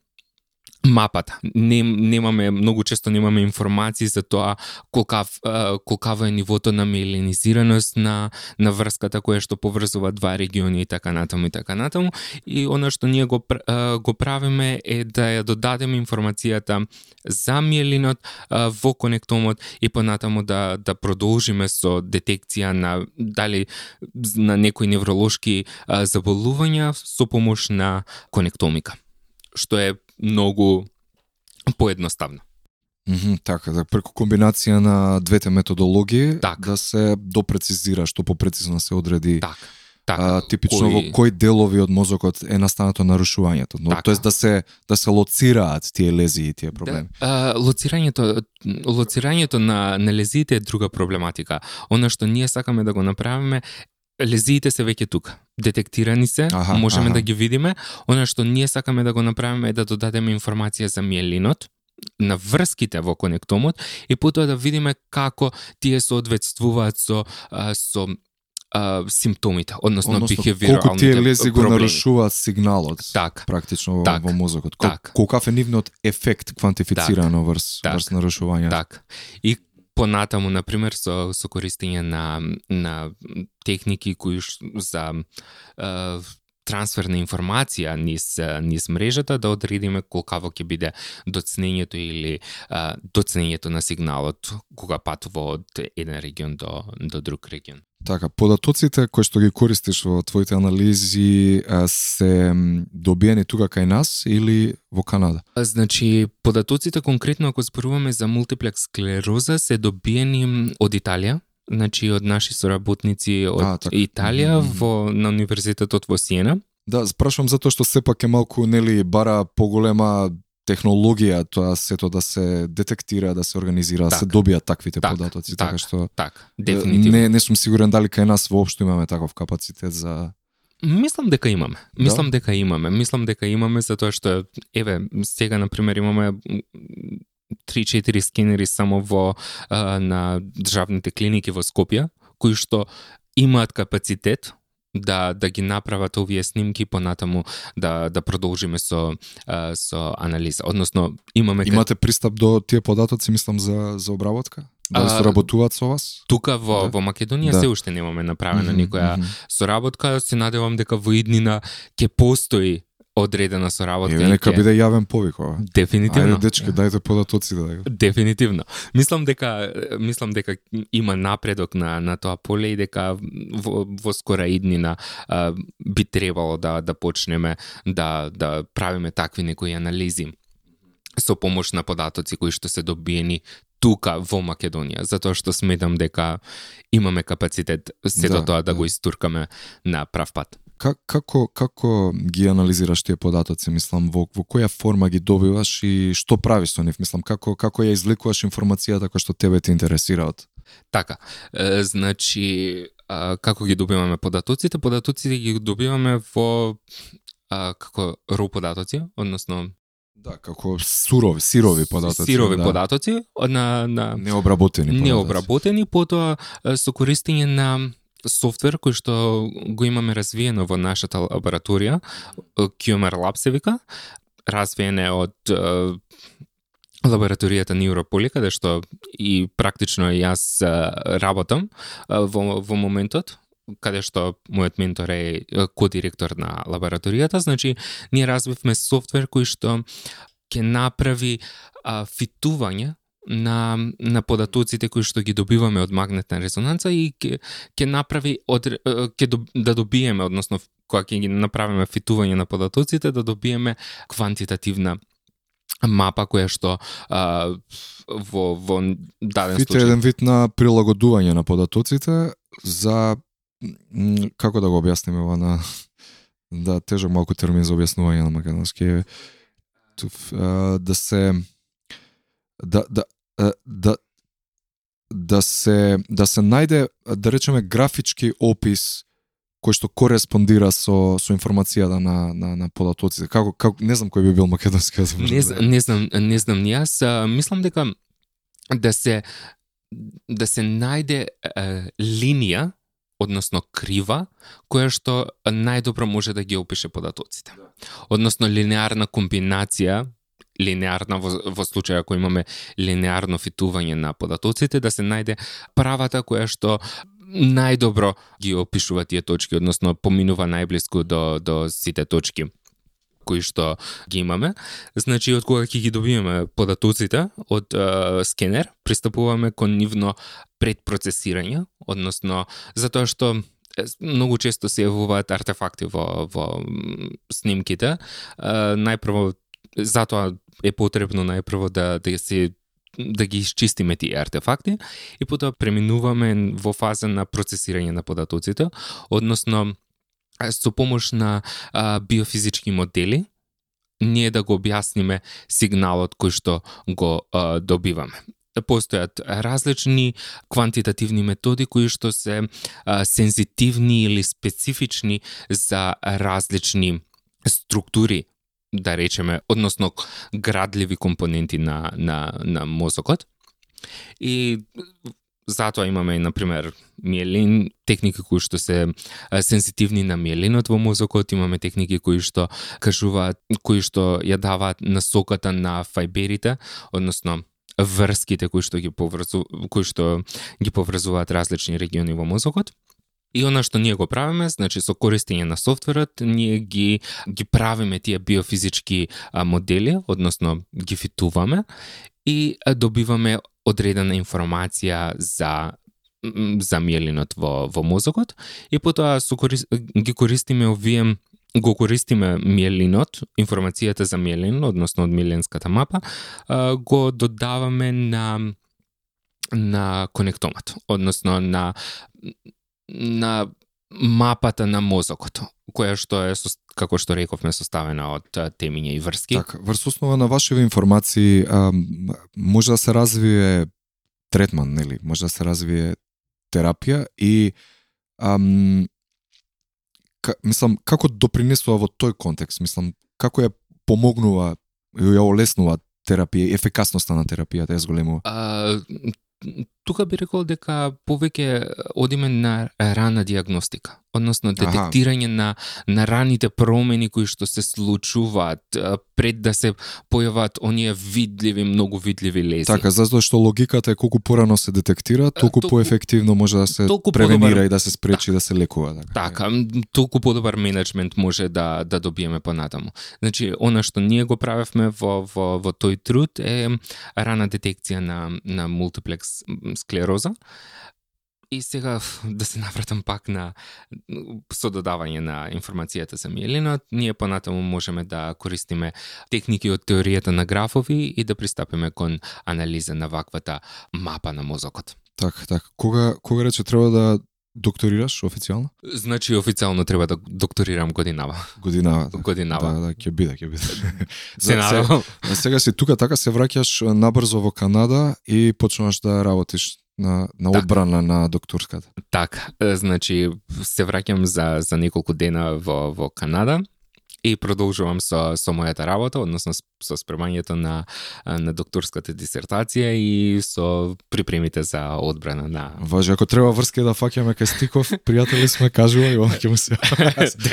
мапата. Не, немаме, многу често немаме информации за тоа колкав, колкаво е нивото на меленизираност на, на врската која што поврзува два региони и така натаму и така натаму. И она што ние го, го правиме е да ја додадеме информацијата за миелинот во конектомот и понатаму да, да продолжиме со детекција на дали на некои невролошки заболувања со помош на конектомика што е многу поедноставно. Мгм, така, да преку комбинација на двете методологии Так. да се допрецизира, што попрецизно се одреди Така. Така, а, типично во кои делови од мозокот е настанато нарушувањето, но Така. тоест да се да се лоцираат тие лезии и тие проблеми. Да, а, лоцирањето лоцирањето на на лезиите е друга проблематика. Она што ние сакаме да го направиме лезиите се веќе тука. Детектирани се, Аха, можеме аха. да ги видиме. Она што ние сакаме да го направиме е да додадеме информација за миелинот, на врските во конектомот и потоа да видиме како тие соодветствуваат со а, со а, симптомите, односно, Односно, бихевиоралните колку тие лези го нарушуваат сигналот Так. практично во, Так. во мозокот. Кол, Так. Колкав е нивниот ефект квантифицирано врз, Так. врз нарушувањето. Так. И понатаму, на пример, со, со користење на, на техники кои ш, за е, трансфер на информација низ, низ мрежата, да одредиме колкаво ќе биде доцнењето или е, доцнењето на сигналот кога патува од еден регион до, до друг регион. Така, податоците кои што ги користиш во твоите анализи се добиени тука кај нас или во Канада? Значи, податоците конкретно ако зборуваме за мултиплекс склероза се добиени од Италија, значи од наши соработници од А, така. Италија Мгм. во на универзитетот во Сиена. Да, спрашувам затоа што сепак е малку нели бара поголема технологија тоа сето да се детектира, да се организира, да се Така. добијат таквите Така, податоци, така. така што Так, дефинитивно. не не сум сигурен дали кај нас воопшто имаме таков капацитет за Мислам дека имаме. Да? Мислам дека имаме. Мислам дека имаме затоа што еве сега на пример имаме 3-4 скенери само во а, на државните клиники во Скопје кои што имаат капацитет да да ги направат овие снимки понатаму да да продолжиме со со анализа. Односно имаме имате пристап до тие податоци, мислам за за обработка? Дали соработуваат со вас? тука во Да. во Македонија Да. се уште немаме направена Мгм, никоја мгм. соработка, се надевам дека во иднина ќе постои одредена соработка. Еве нека биде јавен повик ова. Дефинитивно. Ајде дечки, дајте податоци да. Дефинитивно. Мислам дека мислам дека има напредок на на тоа поле и дека во, во скора иднина а, би требало да да почнеме да да правиме такви некои анализи со помош на податоци кои што се добиени тука во Македонија, затоа што сметам дека имаме капацитет сето Да, тоа да, да. го истуркаме на прав пат. Как, како како ги анализираш тие податоци, мислам, во во која форма ги добиваш и што правиш со нив, мислам, како како ја извлекуваш информацијата која што тебе те интересира од Така, е, значи, а, како ги добиваме податоците? Податоците ги добиваме во а, како ро податоци, односно Да, како сурови, сирови податоци. сирови да. податоци на на Необработени податоци. необработени, потоа со користење на софтвер кој што го имаме развиено во нашата лабораторија, QMR Lab се вика, развиен е од лабораторијата Neuropoly, каде што и практично јас работам во, во моментот, каде што мојот ментор е е, кодиректор на лабораторијата, значи ние развивме софтвер кој што ќе направи а, фитување на на податоците кои што ги добиваме од магнетна резонанца и ќе ќе направи од ќе до, да добиеме односно кога ќе ги направиме фитување на податоците да добиеме квантитативна мапа која што а, во во даден Фит случај. еден вид на прилагодување на податоците за како да го објасниме ова на да тежок малку термин за објаснување на македонски е туф, а, да се да да да да се да се најде да речеме графички опис кој што кореспондира со со информацијата на на на податоците. Како како не знам кој би бил македонски јазик. Не, зн- не знам, не знам ни јас, а, мислам дека да се да се најде е, линија, односно крива, која што најдобро може да ги опише податоците. Односно линеарна комбинација линеарна во, во случај ако имаме линеарно фитување на податоците, да се најде правата која што најдобро ги опишува тие точки, односно поминува најблиску до, до сите точки кои што ги имаме. Значи, од кога ќе ги добиеме податоците од е, скенер, пристапуваме кон нивно предпроцесирање, односно, затоа што многу често се јавуваат артефакти во, во снимките. Е, најпрво, затоа е потребно најпрво да, да се да ги исчистиме тие артефакти и потоа преминуваме во фаза на процесирање на податоците, односно со помош на а, биофизички модели ние да го објасниме сигналот кој што го а, добиваме. Постојат различни квантитативни методи кои што се а, сензитивни или специфични за различни структури да речеме, односно градливи компоненти на, на, на мозокот. И затоа имаме, например, миелин, техники кои што се а, сензитивни на миелинот во мозокот, имаме техники кои што кажуваат, кои што ја даваат насоката на фајберите, односно врските кои што ги поврзу, кои што ги поврзуваат различни региони во мозокот. И она што ние го правиме, значи со користење на софтверот, ние ги ги правиме тие биофизички модели, односно ги фитуваме и добиваме одредена информација за за миелинот во во мозокот. И потоа со корис, ги користиме овие го користиме миелинот, информацијата за миелин, односно од миеленската мапа, го додаваме на на конектомат, односно на на мапата на мозокот, која што е како што рековме составена од темиња и врски. Така, врз основа на вашите информации а, може да се развие третман, нели? Може да се развие терапија и ам, ка, мислам како допринесува во тој контекст, мислам како ја помогнува и ја олеснува терапија, ефикасноста на терапијата ја зголемува. А, тука би рекол дека повеќе одиме на рана диагностика, односно детектирање на на раните промени кои што се случуваат пред да се појават оние видливи, многу видливи лези. Така, затоа што логиката е колку порано се детектира, толку толку- поефективно може да се превенира подобар- и да се спречи да се лекува. Така, Така, м, толку подобар менеджмент може да да добиеме понатаму. Значи, она што ние го правевме во во во тој труд е рана детекција на на мултиплекс склероза. И сега да се навратам пак на со додавање на информацијата за миелинот, ние понатаму можеме да користиме техники од теоријата на графови и да пристапиме кон анализа на ваквата мапа на мозокот. Така, така. Кога кога рече треба да докторираш официјално? Значи официјално треба да докторирам годинава. Годинава. Годинава. Да, да, ќе биде, ќе биде. *laughs* Се надевам. А сега си тука така се враќаш набрзо во Канада и почнуваш да работиш на на одбрана на докторската. Така, значи се враќам за за неколку дена во во Канада и продолжувам со со мојата работа, односно со спремањето на на докторската дисертација и со припремите за одбрана на Важи, ако треба врски да фаќаме кај Стиков, пријатели сме, кажувај, он ќе му се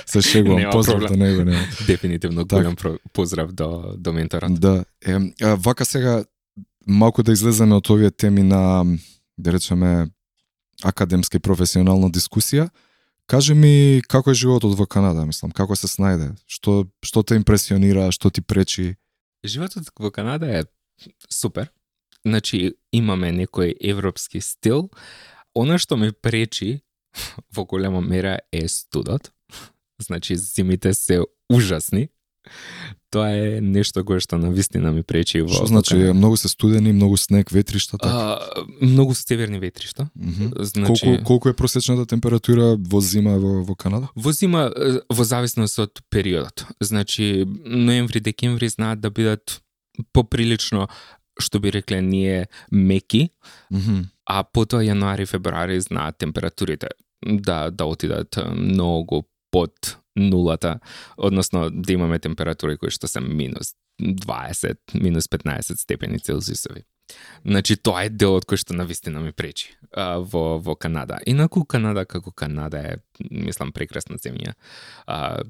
*laughs* се шегувам, Нема поздрав до проблем. него, нема. дефинитивно Так. голем поздрав до до менторот. Да, е, вака сега малку да излеземе од овие теми на да речеме академска и професионална дискусија. Кажи ми како е животот во Канада, мислам, како се снајде? Што што те импресионира, што ти пречи? Животот во Канада е супер. Значи, имаме некој европски стил. Она што ме пречи *laughs* во голема мера е студот. Значи, зимите се ужасни. Тоа е нешто кое што на вистина ми пречи во Што значи Канада. многу се студени, многу снег, ветришта така? А, многу северни ветришта. Мгм. Значи, Колку колку е просечната температура во зима во во Канада? Во зима, е, во зависност од периодот. Значи, ноември, декември знаат да бидат поприлично, што би рекле ние, меки, Мгм. а потоа јануари, февруари знаат температурите да да отидат е, многу под нулата, односно да имаме температури кои што се минус 20, минус 15 степени Целзиусови. Значи тоа е делот кој што навистина ми пречи а, во во Канада. Инаку Канада како Канада е мислам прекрасна земја. А,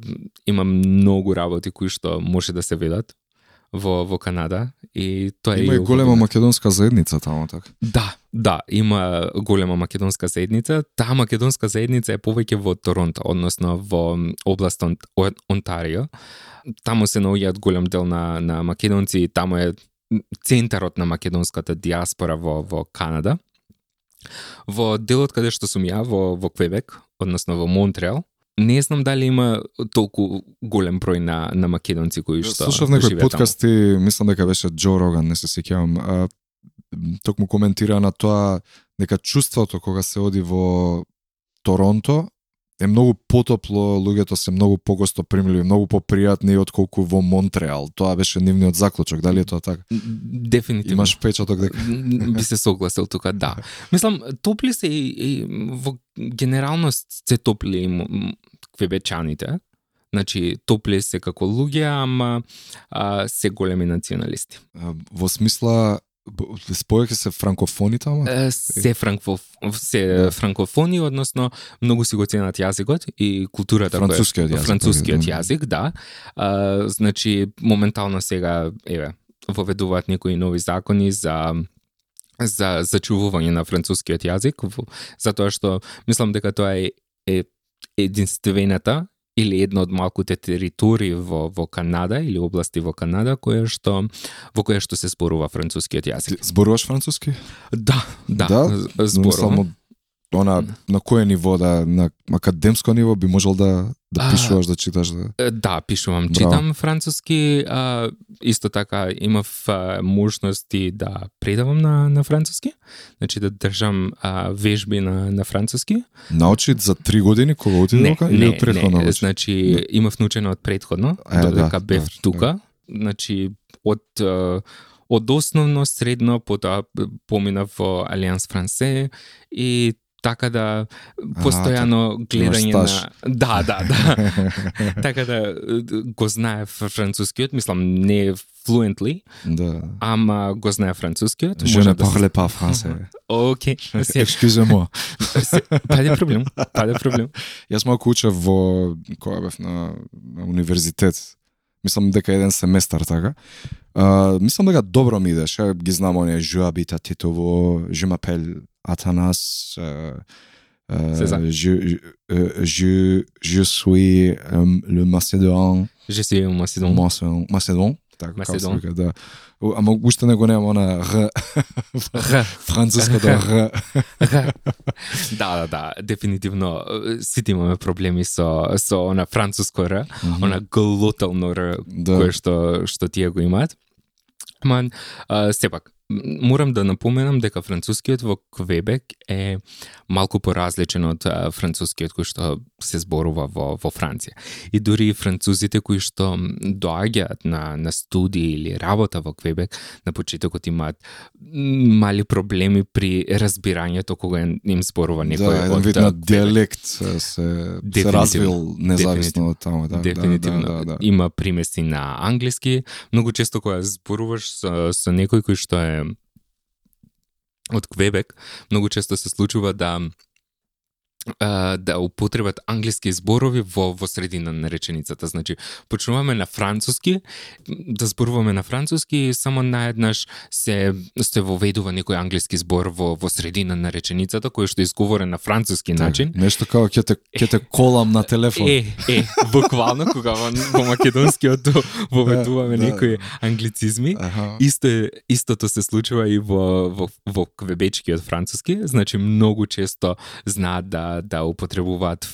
има многу работи кои што може да се видат во во Канада и тоа е Има и и голема убаво. македонска заедница таму така. Да, да, има голема македонска заедница. Таа македонска заедница е повеќе во Торонто, односно во област Онтарио. Таму се наоѓаат голем дел на, на македонци, таму е центарот на македонската диаспора во, во Канада. Во делот каде што сум ја, во, во Квебек, односно во Монтреал, не знам дали има толку голем број на, на македонци кои што Слушав некој таму. подкасти, мислам дека беше Джо Роган, не се сеќавам, токму коментира на тоа дека чувството кога се оди во Торонто е многу потопло, луѓето се многу погосто примливи, многу попријатни отколку во Монтреал. Тоа беше нивниот заклучок, дали е тоа така? Дефинитивно. Имаш печаток дека би се согласил тука, да. Мислам, топли се и, и во генералност се топли и квебечаните. Значи, топли се како луѓе, ама а, се големи националисти. во смисла спојаќе се франкофони? Е, Се, франкоф, се Да. франкофони, односно, многу си го ценат јазикот и културата. Францускиот јазик, Францускиот да. јазик, да. А, значи, моментално сега, еве, воведуваат некои нови закони за за зачувување на францускиот јазик, затоа што мислам дека тоа е, е единствената или една од малкуте територии во во Канада или области во Канада која што во која што се зборува францускиот јазик. Зборуваш француски? Да, да, Да? зборувам. од- она на кое ниво да на академско ниво би можел да да А, пишуваш, да читаш да? Е, Да, пишувам, Браво. читам француски, а, исто така имав а, можности да предавам на, на француски, значи да држам а, вежби на, на француски. научи за три години кога тука или од претходно не, научи? значи имав научено од предходно, Е, додека да, бев добро, тука, значи од а, од основно, средно, потоа поминав во Алианс Франсе и така да постојано гледање имаш на Да, да, да. *laughs* така да го знае францускиот, мислам не fluently, да. ама го знае францускиот. Може да parle pas français. *laughs* Океј, Excusez-moi. *laughs* паде проблем, паде проблем. Јас малку учев во кога бев на, универзитет. Мислам дека еден семестар така. А, мислам дека добро ми идеше. Ги знам оние Tetovo, Je m'appelle Athanas, euh, euh, C'est ça. je, euh, je, je suis euh, le Macédon, Je suis un Macedon. Macédon, Macédon, така како се Macedon. вика, да. О, Ама уште не го немам она Р, Р. француското Р. да, да, да, дефинитивно е, сите имаме проблеми со со она француско р, она глотално р Да. кое што што тие го имаат. Ама а, сепак морам да напоменам дека францускиот во Квебек е малку поразличен од францускиот кој што се зборува во, во Франција. И дури французите кои што доаѓаат на, на студии или работа во Квебек, на почетокот имаат мали проблеми при разбирањето кога им зборува некој да, од вид а, на диалект се, се развил независно од таму. Да, Дефинитивно. Да, да, да, да. Има примеси на англиски. Многу често кога зборуваш со, со некој кој што е од Квебек, многу често се случува да а, да употребат англиски зборови во во средина на реченицата. Значи, почнуваме на француски, да зборуваме на француски и само наеднаш се се воведува некој англиски збор во во средина на реченицата кој што е изговорен на француски начин. Нешто како ќе те, ќе те колам на телефон. Е, е, буквално кога во, во македонскиот *laughs* воведуваме Да, да. некои англицизми, Аха. Исто е, истото се случува и во, во, во квебечкиот француски, значи многу често знаат да, да употребуваат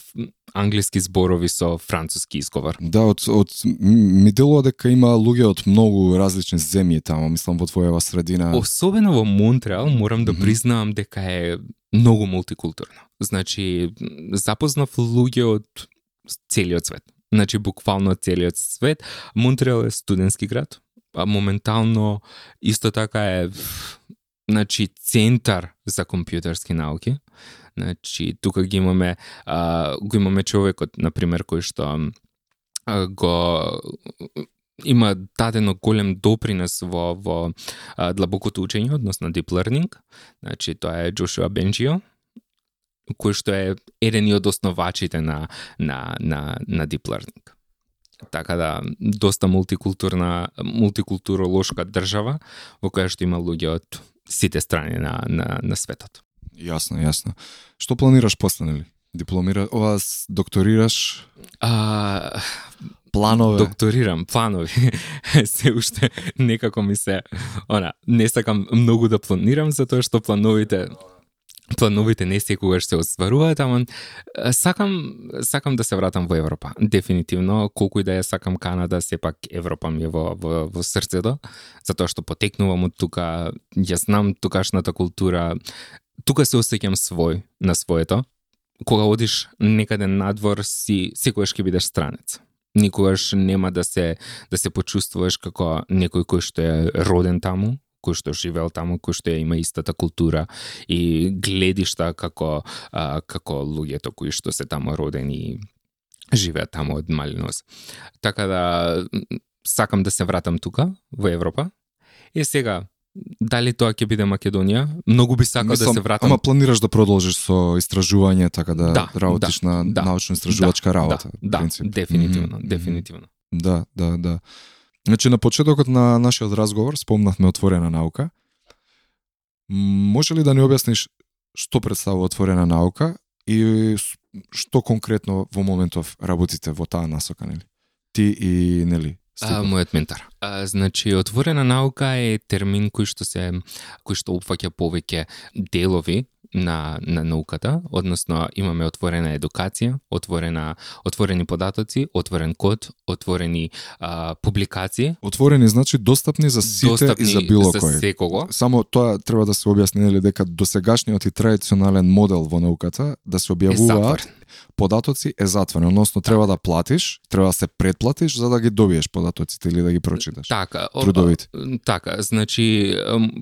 англиски зборови со француски изговор. Да, од, од ми делува дека има луѓе од многу различни земји таму, мислам во твојава средина. Особено во Монтреал морам да Мгм. признавам дека е многу мултикултурно. Значи, запознав луѓе од целиот свет. Значи, буквално целиот свет. Монтреал е студентски град, а моментално исто така е значи центар за компјутерски науки. Значи, тука ги имаме а, го имаме човекот на пример кој што а, го има дадено голем допринес во во а, длабокото учење, односно deep learning. Значи тоа е Джошуа Бенджио, кој што е еден од основачите на на на на deep learning. Така да доста мултикултурна мултикултуролошка држава во која што има луѓе од сите страни на на на светот. Јасно, јасно. Што планираш после, нели? Дипломира, ова докторираш, А, планове. докторирам планови *laughs* се уште некако ми се она не сакам многу да планирам затоа што плановите плановите не секогаш се остваруваат, ама сакам сакам да се вратам во Европа. Дефинитивно, колку и да ја сакам Канада, сепак Европа ми е во во, во срцето, затоа што потекнувам од тука, ја знам тукашната култура, тука се осеќам свој на своето. Кога одиш некаде надвор си секогаш ќе бидеш странец. Никогаш нема да се да се почувствуваш како некој кој што е роден таму, кој што живеел таму, кој што има истата култура и гледишта како а, како луѓето кои што се таму родени и живеат таму од малиност. Така да сакам да се вратам тука во Европа. И сега дали тоа ќе биде Македонија? Многу би сакал да се вратам. Ама планираш да продолжиш со истражување, така да, Да, работиш да, на да, научно-истражувачка работа. Да, да, принцип. дефинитивно, Мгм, дефинитивно. Да, да, да. Значи, на почетокот на нашиот разговор спомнавме отворена наука. Може ли да ни објасниш што представува отворена наука и што конкретно во моментов работите во таа насока, нели? Ти и, нели, А, мојот ментор. А, значи, отворена наука е термин кој што се кој што опфаќа повеќе делови на на науката, односно имаме отворена едукација, отворена отворени податоци, отворен код, отворени а, публикации, Отворени значи достапни за сите достапни и за било за кој. секого. Само тоа треба да се објасни нели дека досегашниот и традиционален модел во науката да се објавуваат податоци е затворен, односно треба да платиш, треба да се предплатиш за да ги добиеш податоците или да ги прочиташ. Така, Трудовите. Така, значи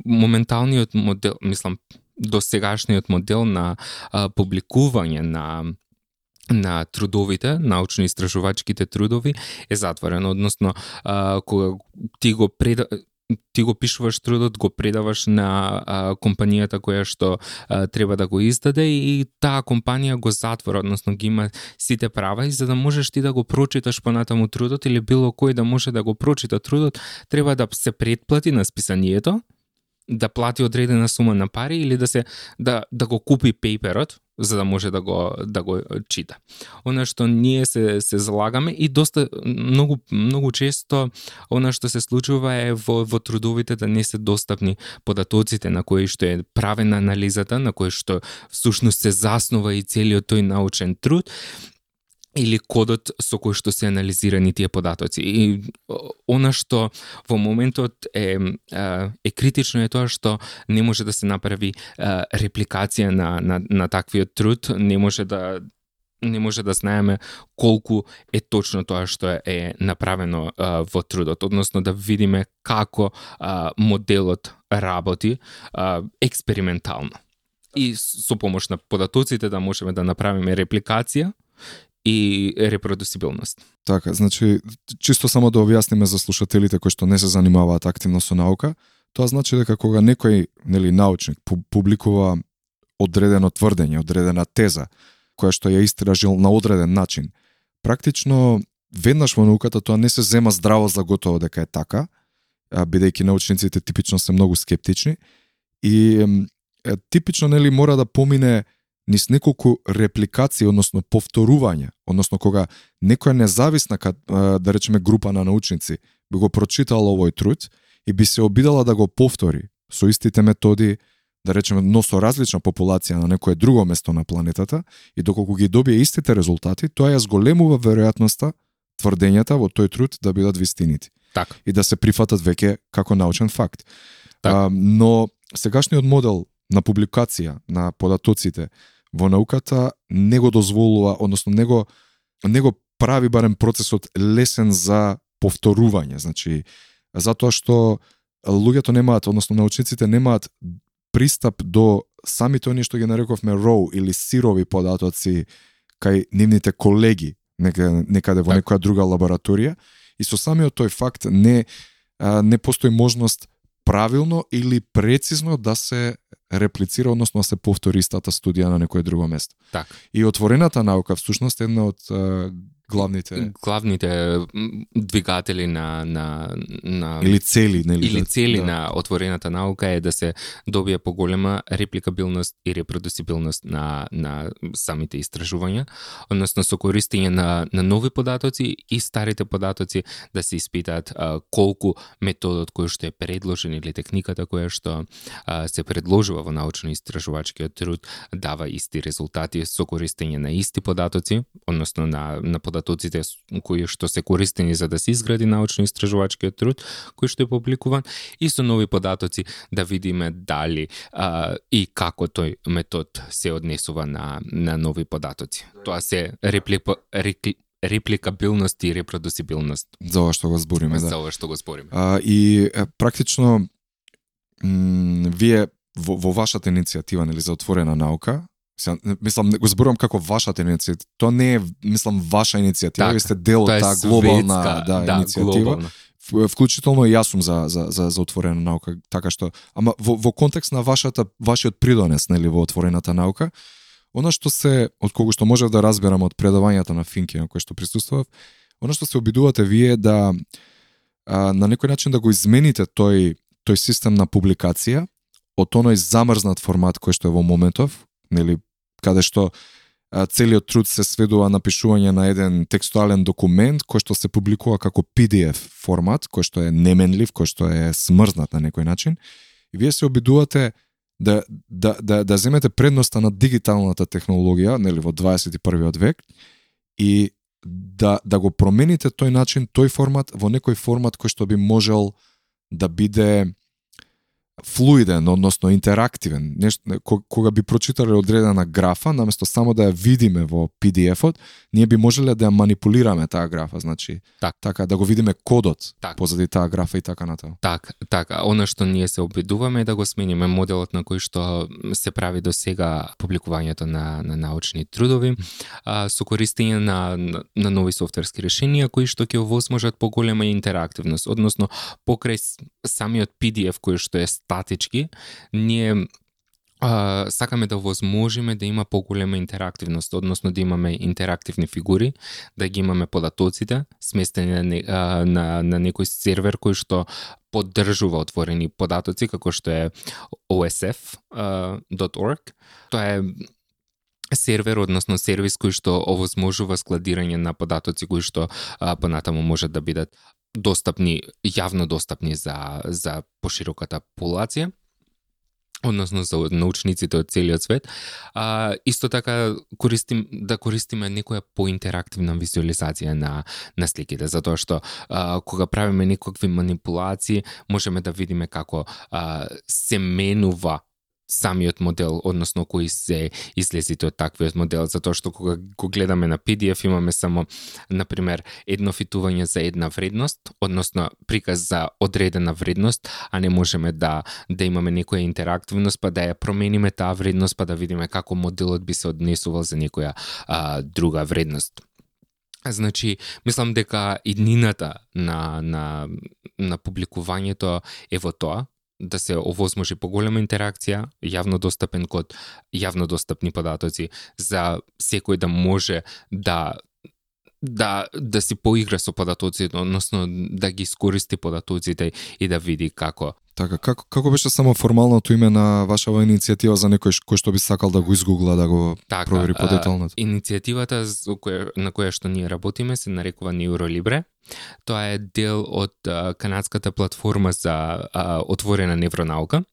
моменталниот модел, мислам, досегашниот модел на а, публикување на на трудовите, научно-истражувачките трудови е затворен, односно а, кога ти го пред ти го пишуваш трудот, го предаваш на а, компанијата која што а, треба да го издаде и таа компанија го затвора, односно ги има сите права и за да можеш ти да го прочиташ понатаму трудот или било кој да може да го прочита трудот, треба да се предплати на списанието, да плати одредена сума на пари или да се да да го купи пејперот за да може да го да го чита. Она што ние се се залагаме и доста многу многу често она што се случува е во во трудовите да не се достапни податоците на кои што е правена анализата, на кои што всушност се заснова и целиот тој научен труд или кодот со кој што се анализирани тие податоци. И она што во моментот е, е критично е тоа што не може да се направи репликација на, на, на таквиот труд, не може да не може да знаеме колку е точно тоа што е направено а, во трудот, односно да видиме како а, моделот работи а, експериментално. И со помош на податоците да можеме да направиме репликација и репродусибилност. Така, значи, чисто само да објасниме за слушателите кои што не се занимаваат активно со наука, тоа значи дека кога некој нели научник публикува одредено тврдење, одредена теза, која што ја истражил на одреден начин. Практично, веднаш во науката тоа не се зема здраво за готово дека е така, бидејќи научниците типично се многу скептични и е, типично нели мора да помине низ неколку репликации, односно повторување, односно кога некоја независна, да речеме група на научници, би го прочитала овој труд и би се обидала да го повтори со истите методи, да речеме, но со различна популација на некое друго место на планетата и доколку ги добие истите резултати, тоа ја зголемува веројатноста тврдењата во тој труд да бидат вистинити. Так. И да се прифатат веќе како научен факт. Так. А, но сегашниот модел на публикација на податоците во науката не го дозволува, односно не го, не го прави барем процесот лесен за повторување. Значи, затоа што луѓето немаат, односно научниците немаат пристап до самите оние што ги нарековме роу или сирови податоци кај нивните колеги некаде, некаде во Так. некоја друга лабораторија и со самиот тој факт не не постои можност правилно или прецизно да се реплицира, односно да се повтори истата студија на некое друго место. Така. И отворената наука всушност една од главните главните двигатели на на на или цели, нели? или да- цели да. на отворената наука е да се добие поголема репликабилност и репродусибилност на на самите истражувања, односно со користење на на нови податоци и старите податоци да се испитаат а, колку методот кој што е предложен или техниката која што а, се предложува во научно-истражувачкиот труд дава исти резултати со користење на исти податоци, односно на на податоците с- кои што се користени за да се изгради научно-истражувачкиот труд кој што е публикуван и со нови податоци да видиме дали а, и како тој метод се однесува на на нови податоци. Тоа се реплика, рекли, репликабилност и репродусибилност за ова што го збориме, да. за ова што го спориме. А, и практично вие во, во вашата иницијатива нели за отворена наука мислам, го зборувам како вашата иницијатива. Тоа не е, мислам, ваша иницијатива, Така, вие сте дел од таа глобална светска, да, иницијатива. глобална. Вк- Вклучително и јас сум за, за, за, за отворена наука, така што, ама во, во контекст на вашата, вашиот придонес, нели, во отворената наука, она што се, од кого што можев да разберам од предавањата на Финки на кои што присуствував, она што се обидувате вие да а, на некој начин да го измените тој тој систем на публикација од оној замрзнат формат кој што е во моментов, нели, каде што целиот труд се сведува на пишување на еден текстуален документ кој што се публикува како PDF формат, кој што е неменлив, кој што е смрзнат на некој начин. И вие се обидувате да, да, да, да земете предноста на дигиталната технологија, нели, во 21. век, и да, да го промените тој начин, тој формат, во некој формат кој што би можел да биде флуиден, односно интерактивен, нешто ко- кога би прочитале одредена графа, наместо само да ја видиме во PDF-от, ние би можеле да ја манипулираме таа графа, значи Так. така да го видиме кодот Так. позади таа графа и така натаму. Так, така, она што ние се обидуваме е да го смениме моделот на кој што се прави до сега публикувањето на, на научни трудови, а, со користење на, на, на нови софтверски решенија кои што ќе овозможат поголема интерактивност, односно покрај самиот PDF кој што е статички, ние а, сакаме да возможиме да има поголема интерактивност, односно да имаме интерактивни фигури, да ги имаме податоците, сместени на, не- а, на, на некој сервер кој што поддржува отворени податоци, како што е osf.org. Тоа е сервер, односно сервис кој што овозможува складирање на податоци кои што а, понатаму можат да бидат достапни, јавно достапни за, за пошироката популација. односно за научниците од целиот свет. А, исто така користим да користиме некоја поинтерактивна визуализација на на сликите, затоа што а, кога правиме некакви манипулации, можеме да видиме како а, се менува самиот модел, односно кои се излезите од таквиот модел, затоа што кога го гледаме на PDF имаме само, например, едно фитување за една вредност, односно приказ за одредена вредност, а не можеме да да имаме некоја интерактивност, па да ја промениме таа вредност, па да видиме како моделот би се однесувал за некоја а, друга вредност. Значи, мислам дека иднината на, на, на публикувањето е во тоа, да се овозможи поголема интеракција, јавно достапен код јавно достапни податоци за секој да може да да да си поигра со податоците, односно да ги искористи податоците и да види како Така, како, како беше само формалното име на вашава иницијатива за некој кој што би сакал да го изгугла, да го така, провери подетално? Иницијативата на која што ние работиме се нарекува Neurolibre. Тоа е дел од канадската платформа за а, отворена невронаука.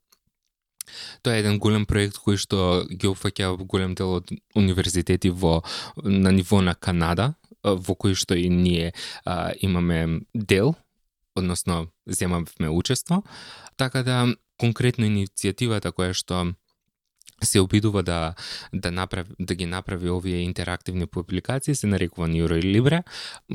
Тоа е еден голем проект кој што ги опфаќа голем дел од универзитети во на ниво на Канада, во кој што и ние а, имаме дел односно земавме учество, така да конкретно иницијативата која што се обидува да да направи да ги направи овие интерактивни публикации се нарекува Neurolibre.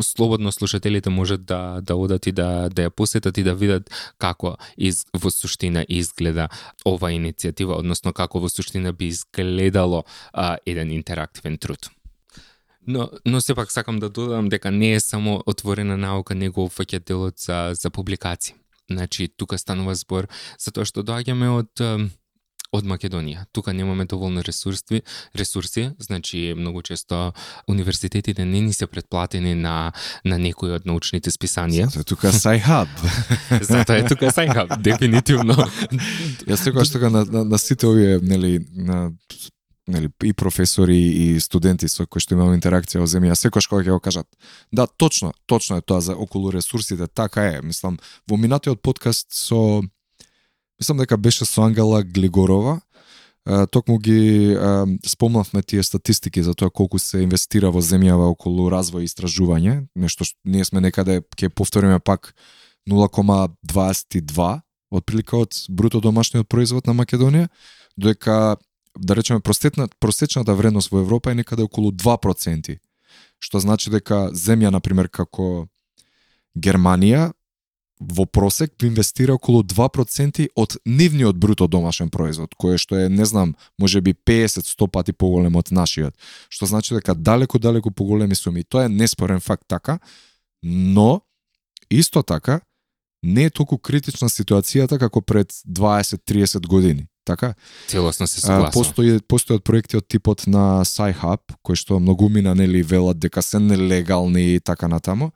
Слободно слушателите можат да да одат и да да ја посетат и да видат како из во суштина изгледа ова иницијатива, односно како во суштина би изгледало а, еден интерактивен труд. Но, но сепак сакам да додам дека не е само отворена наука, него фаќа делот за, за публикации. Значи, тука станува збор за тоа што доаѓаме од од Македонија. Тука немаме доволно ресурси, ресурси, значи многу често универзитетите не ни се предплатени на на некои од научните списанија. Зато е тука Сайхаб. *laughs* Затоа е тука Сайхаб, *laughs* дефинитивно. Јас секогаш така на, на, на сите овие, нели, на нели и професори и студенти со кои што имам интеракција во земја, секојаш кога ќе го кажат. Да, точно, точно е тоа за околу ресурсите, така е. Мислам, во минатиот подкаст со мислам дека беше со Ангела Глигорова, токму ги спомнавме тие статистики за тоа колку се инвестира во земјава околу развој и истражување, нешто што ние сме некаде ќе повториме пак 0,22 отприлика од бруто домашниот производ на Македонија, додека да речеме простетна, просечната вредност во Европа е некаде околу 2%, што значи дека земја на пример како Германија во просек инвестира околу 2% од нивниот бруто домашен производ, кое што е, не знам, може би 50-100 пати поголем од нашиот, што значи дека далеку, далеку поголеми суми. Тоа е неспорен факт така, но исто така не е толку критична ситуацијата како пред 20-30 години. Така? Целосно се согласувам. Постои постојат проекти од типот на SciHub, кои што многу мина нели велат дека се нелегални и така натаму,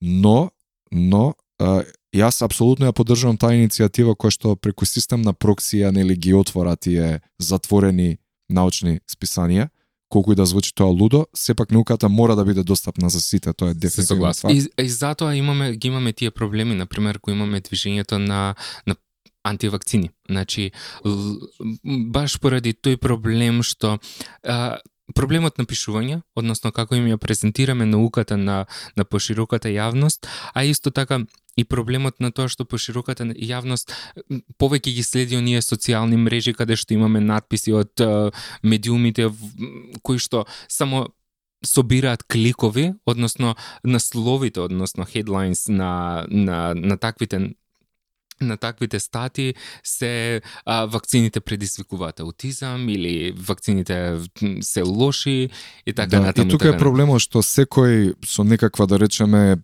но но а, јас апсолутно ја поддржувам таа иницијатива која што преку систем на проксија нели ги отвора тие затворени научни списанија колку и да звучи тоа лудо, сепак науката мора да биде достапна за сите, тоа е дефинитивно факт. И, и затоа имаме ги имаме тие проблеми, на пример, кои имаме движењето на на антивакцини. Значи, баш поради тој проблем што а, проблемот на пишување, односно како им ја презентираме науката на, на пошироката јавност, а исто така и проблемот на тоа што пошироката јавност повеќе ги следи оние социјални мрежи каде што имаме надписи од а, медиумите кои што само собираат кликови, односно насловите, односно headlines на, на, на таквите на таквите стати се а, вакцините предизвикуваат аутизам или вакцините се лоши и така да, натаму. И тука така е проблемот што секој со некаква да речеме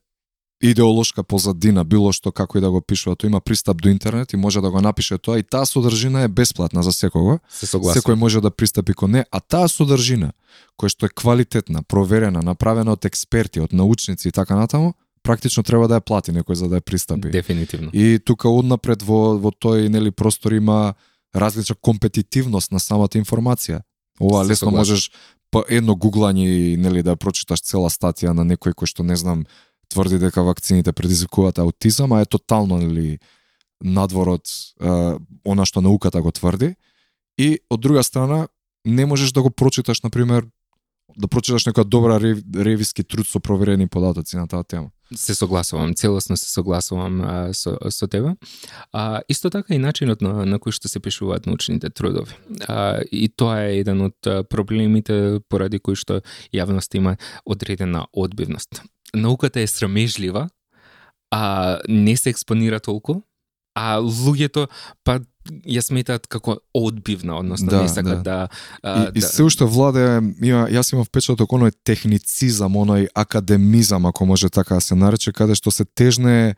идеолошка позадина, било што како и да го пишува, тој има пристап до интернет и може да го напише тоа и таа содржина е бесплатна за секого. Се. Секој може да пристапи кон не, а таа содржина која што е квалитетна, проверена, направена од експерти, од научници и така натаму, практично треба да ја плати некој за да ја пристапи. Дефинитивно. И тука однапред во во тој нели простор има различна компетитивност на самата информација. Ова Се лесно согласен. можеш по едно гуглање и нели да прочиташ цела статија на некој кој што не знам тврди дека вакцините предизвикуваат аутизам, а е тотално нели надвор од е, она што науката го тврди. и од друга страна не можеш да го прочиташ на пример да прочиташ некоја добра рев, ревиски труд со проверени податоци на таа тема. Се согласувам, целосно се согласувам а, со, со тебе. А, исто така и начинот на, на кој што се пишуваат научните трудови. А, и тоа е еден од проблемите поради кои што јавност има одредена одбивност. Науката е срамежлива, а не се експонира толку, а луѓето па ја сметаат како одбивна, односно Да, не сакат да, а, И, и да се уште владе, има, јас имав впечаток оној техницизам, оној академизам, ако може така да се нарече, каде што се тежне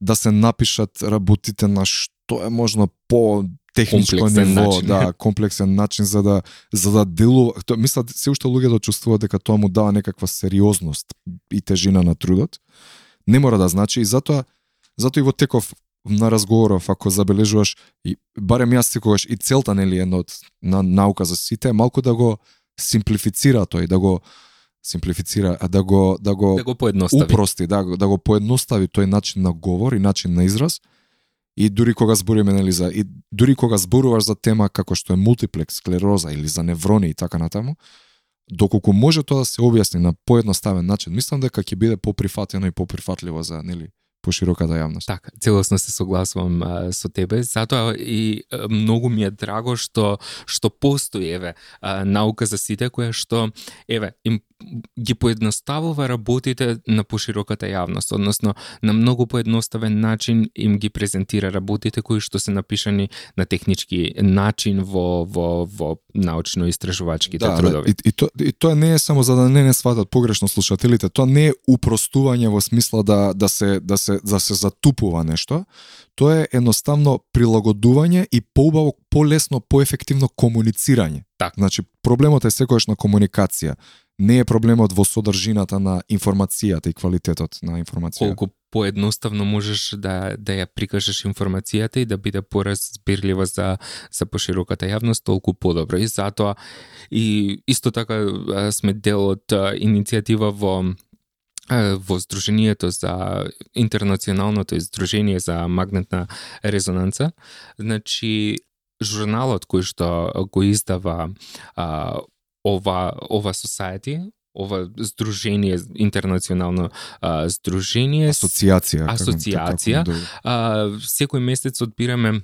да се напишат работите на што е можно по техничко Комплексен ниво, начин. да, *laughs* комплексен начин за да за да делува. Тоа мислат се уште луѓето чувствуваат дека тоа му дава некаква сериозност и тежина на трудот. Не мора да значи и затоа затоа и во теков на разговоров ако забележуваш и барем јас секогаш и целта нели една од на наука за сите малку да го симплифицира тој, да го симплифицира, а да го да го да го поедностави. упрости, да, го- да го поедностави тој начин на говор и начин на израз. И дури кога збориме нели за и дури кога зборуваш за тема како што е мултиплекс склероза или за неврони и така натаму, доколку може тоа да се објасни на поедноставен начин, мислам дека ќе биде поприфатено и поприфатливо за нели пошироката јавност. Така, целосно се согласувам а, со тебе, затоа и а, многу ми е драго што што постои еве а, наука за сите која што еве им ги поедноставува работите на пошироката јавност, односно на многу поедноставен начин им ги презентира работите кои што се напишани на технички начин во во во научно-истражувачките Да, да, трудови. и, и, то, и тоа не е само за да не не сватат погрешно слушателите, тоа не е упростување во смисла да да се да се да се затупува нешто, тоа е едноставно прилагодување и поубаво, полесно, поефективно комуницирање. Така. Значи проблемот е секогаш на комуникација. Не е проблемот во содржината на информацијата и квалитетот на информацијата. колку поедноставно можеш да да ја прикажеш информацијата и да биде поразбирлива за за пошироката јавност, толку подобро. И затоа и исто така сме дел од иницијатива во во Сдруженијето за интернационалното издружение за магнетна резонанца. Значи журналот кој што го издава а, ова ова society ова здружение интернационално а, здружение асоциација. како- Асоциација. како- а, секој месец одбираме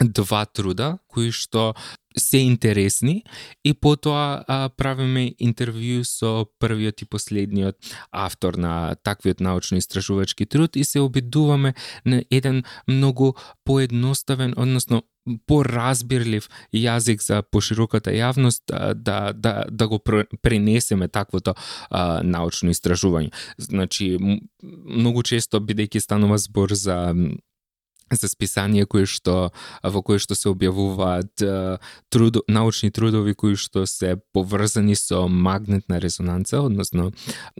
два труда кои што се интересни и потоа а, правиме интервју со првиот и последниот автор на таквиот научно-истражувачки труд и се обидуваме на еден многу поедноставен, односно поразбирлив јазик за пошироката јавност а, да, да, да го пренесеме таквото а, научно истражување. Значи, многу често, бидејќи станува збор за за списание кои што во кои што се објавуваат труд, научни трудови кои што се поврзани со магнетна резонанца, односно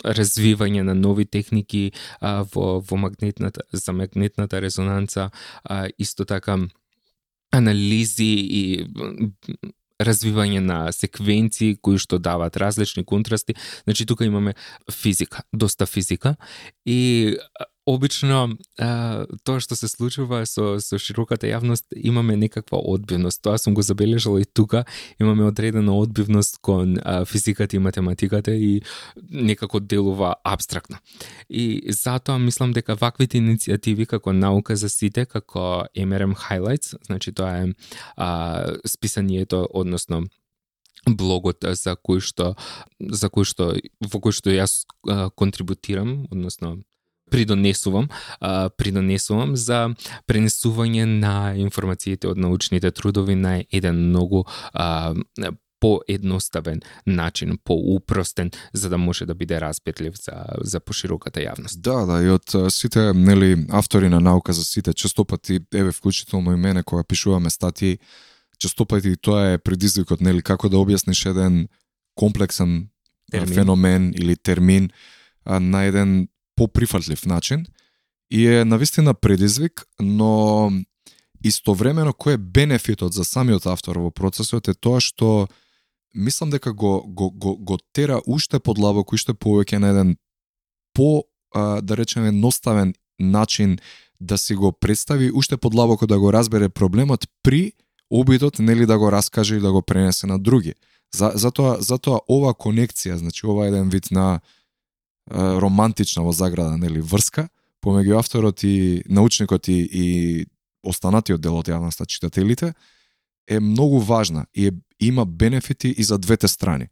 развивање на нови техники во во магнетната за магнетната резонанца, исто така анализи и развивање на секвенции кои што даваат различни контрасти. Значи тука имаме физика, доста физика и обично а, тоа што се случува со со широката јавност имаме некаква одбивност. Тоа сум го забележал и тука имаме одредена одбивност кон а, физиката и математиката и некако делува абстрактно. И затоа мислам дека ваквите иницијативи како наука за сите, како MRM Highlights, значи тоа е а, списанието, односно блогот за кој што за кој што во кој што јас а, контрибутирам, односно придонесувам, а, придонесувам за пренесување на информациите од научните трудови на еден многу а, поедноставен начин, поупростен, за да може да биде разбирлив за, за пошироката јавност. Да, да, и од сите нели автори на наука за сите, често пати еве вклучително и мене кога пишуваме статии, често пати тоа е предизвикот нели како да објасниш еден комплексен Термин. феномен или термин а, на еден поприфатлив начин и е навистина предизвик, но истовремено кој е бенефитот за самиот автор во процесот е тоа што мислам дека го, го, го, го тера уште подлабоко, уште повеќе на еден по, а, да речеме, едноставен начин да си го представи уште подлабоко да го разбере проблемот при обидот нели да го раскаже и да го пренесе на други. За, затоа, затоа ова конекција, значи ова еден вид на романтична во заграда, нели, врска, помеѓу авторот и научникот и, и останатиот дел од јавноста, читателите, е многу важна и е, има бенефити и за двете страни.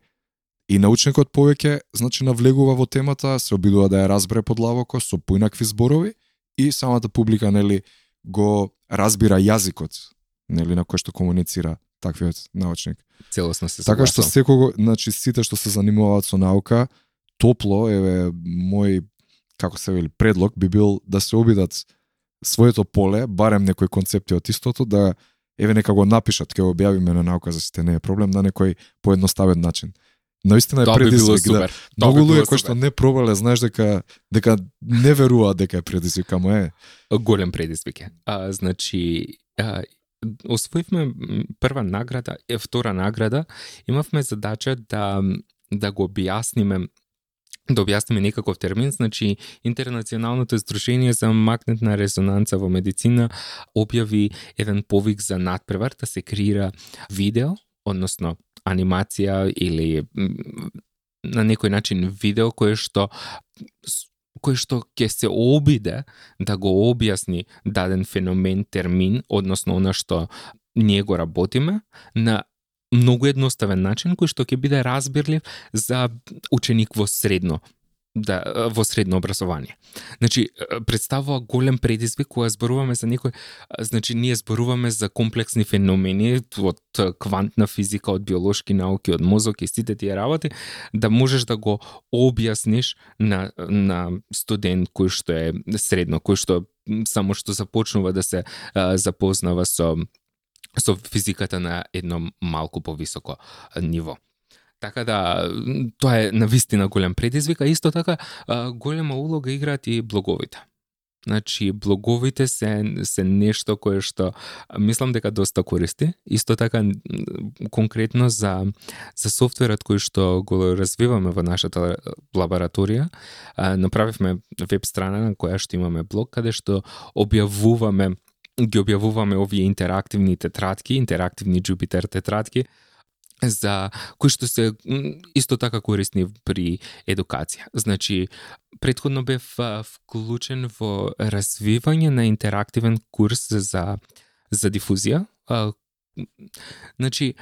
И научникот повеќе, значи, навлегува во темата, се обидува да ја разбере подлабоко со поинакви зборови и самата публика, нели, го разбира јазикот, нели, на кој што комуницира таквиот научник. Целосно се Така што секого, значи сите што се занимаваат со наука, топло, еве, мој, како се вели, предлог би бил да се обидат своето поле, барем некои концепти од истото, да еве нека го напишат, ќе објавиме на наука за сите, не е проблем, на некој поедноставен начин. Наистина е Тоа би предизвик, да. супер. Тоа Многу би луѓе кои што не пробале, знаеш дека дека не веруваат дека е предизвик, ама е. голем предизвик е. А, значи, а, освоивме прва награда, е втора награда, имавме задача да да го објасниме да објасниме некаков термин, значи Интернационалното здружение за магнетна резонанца во медицина објави еден повик за надпревар да се креира видео, односно анимација или на некој начин видео кое што кој што ќе се обиде да го објасни даден феномен, термин, односно она што ние го работиме, на многу едноставен начин кој што ќе биде разбирлив за ученик во средно да во средно образование. Значи представува голем предизвик кога зборуваме за некој значи ние зборуваме за комплексни феномени од квантна физика, од биолошки науки, од мозок и сите тие работи, да можеш да го објасниш на на студент кој што е средно, кој што само што започнува да се а, запознава со со физиката на едно малку повисоко ниво. Така да, тоа е навистина голем предизвик, а исто така голема улога играат и блоговите. Значи, блоговите се, се нешто кое што мислам дека доста користи. Исто така, конкретно за, за софтверот кој што го развиваме во нашата лабораторија, направивме веб страна на која што имаме блог, каде што објавуваме ги објавуваме овие интерактивни тетрадки, интерактивни Jupyter тетрадки, за кои што се исто така корисни при едукација. Значи, предходно бев вклучен во развивање на интерактивен курс за за дифузија. А, значи,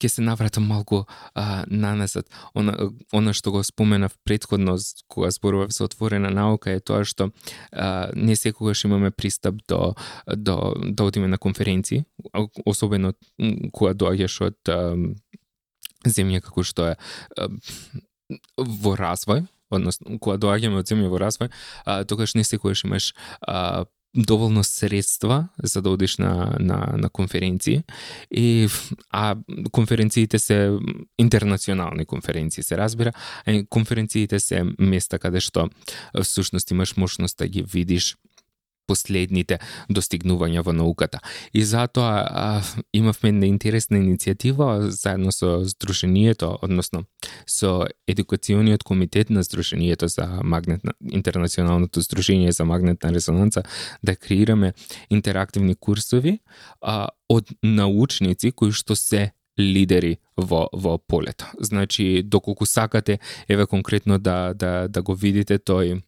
ќе се навратам малку а, наназад. Она, она што го споменав предходно кога зборував за отворена наука е тоа што а, не секогаш имаме пристап до до да одиме на конференции, особено кога доаѓаш од а, земја како што е а, во развој, односно кога доаѓаме од земја во развој, а, тогаш не секогаш имаш а, доволно средства за да одиш на, на, на конференции. И а конференциите се интернационални конференции се разбира а конференциите се места каде што всушност имаш можност да ги видиш последните достигнувања во науката. И затоа а, имавме една интересна иницијатива заедно со Сдруженијето, односно со Едукациониот комитет на Сдруженијето за магнетна интернационалното Сдружение за магнетна резонанца да креираме интерактивни курсови а, од научници кои што се лидери во во полето. Значи доколку сакате еве конкретно да да да го видите тој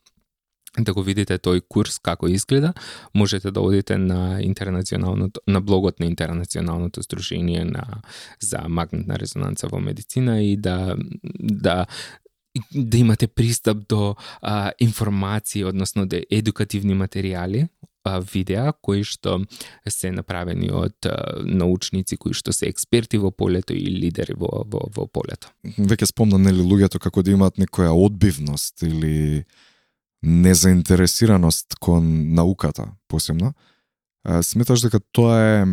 да го видите тој курс како изгледа, можете да одите на интернационалното на блогот на интернационалното сдружение на за магнетна резонанца во медицина и да да да имате пристап до а, информации, односно до едукативни материјали, видеа кои што се направени од а, научници кои што се експерти во полето и лидери во во, во полето. Веќе спомна нели луѓето како да имаат некоја одбивност или незаинтересираност кон науката, посебно. Сметаш дека тоа е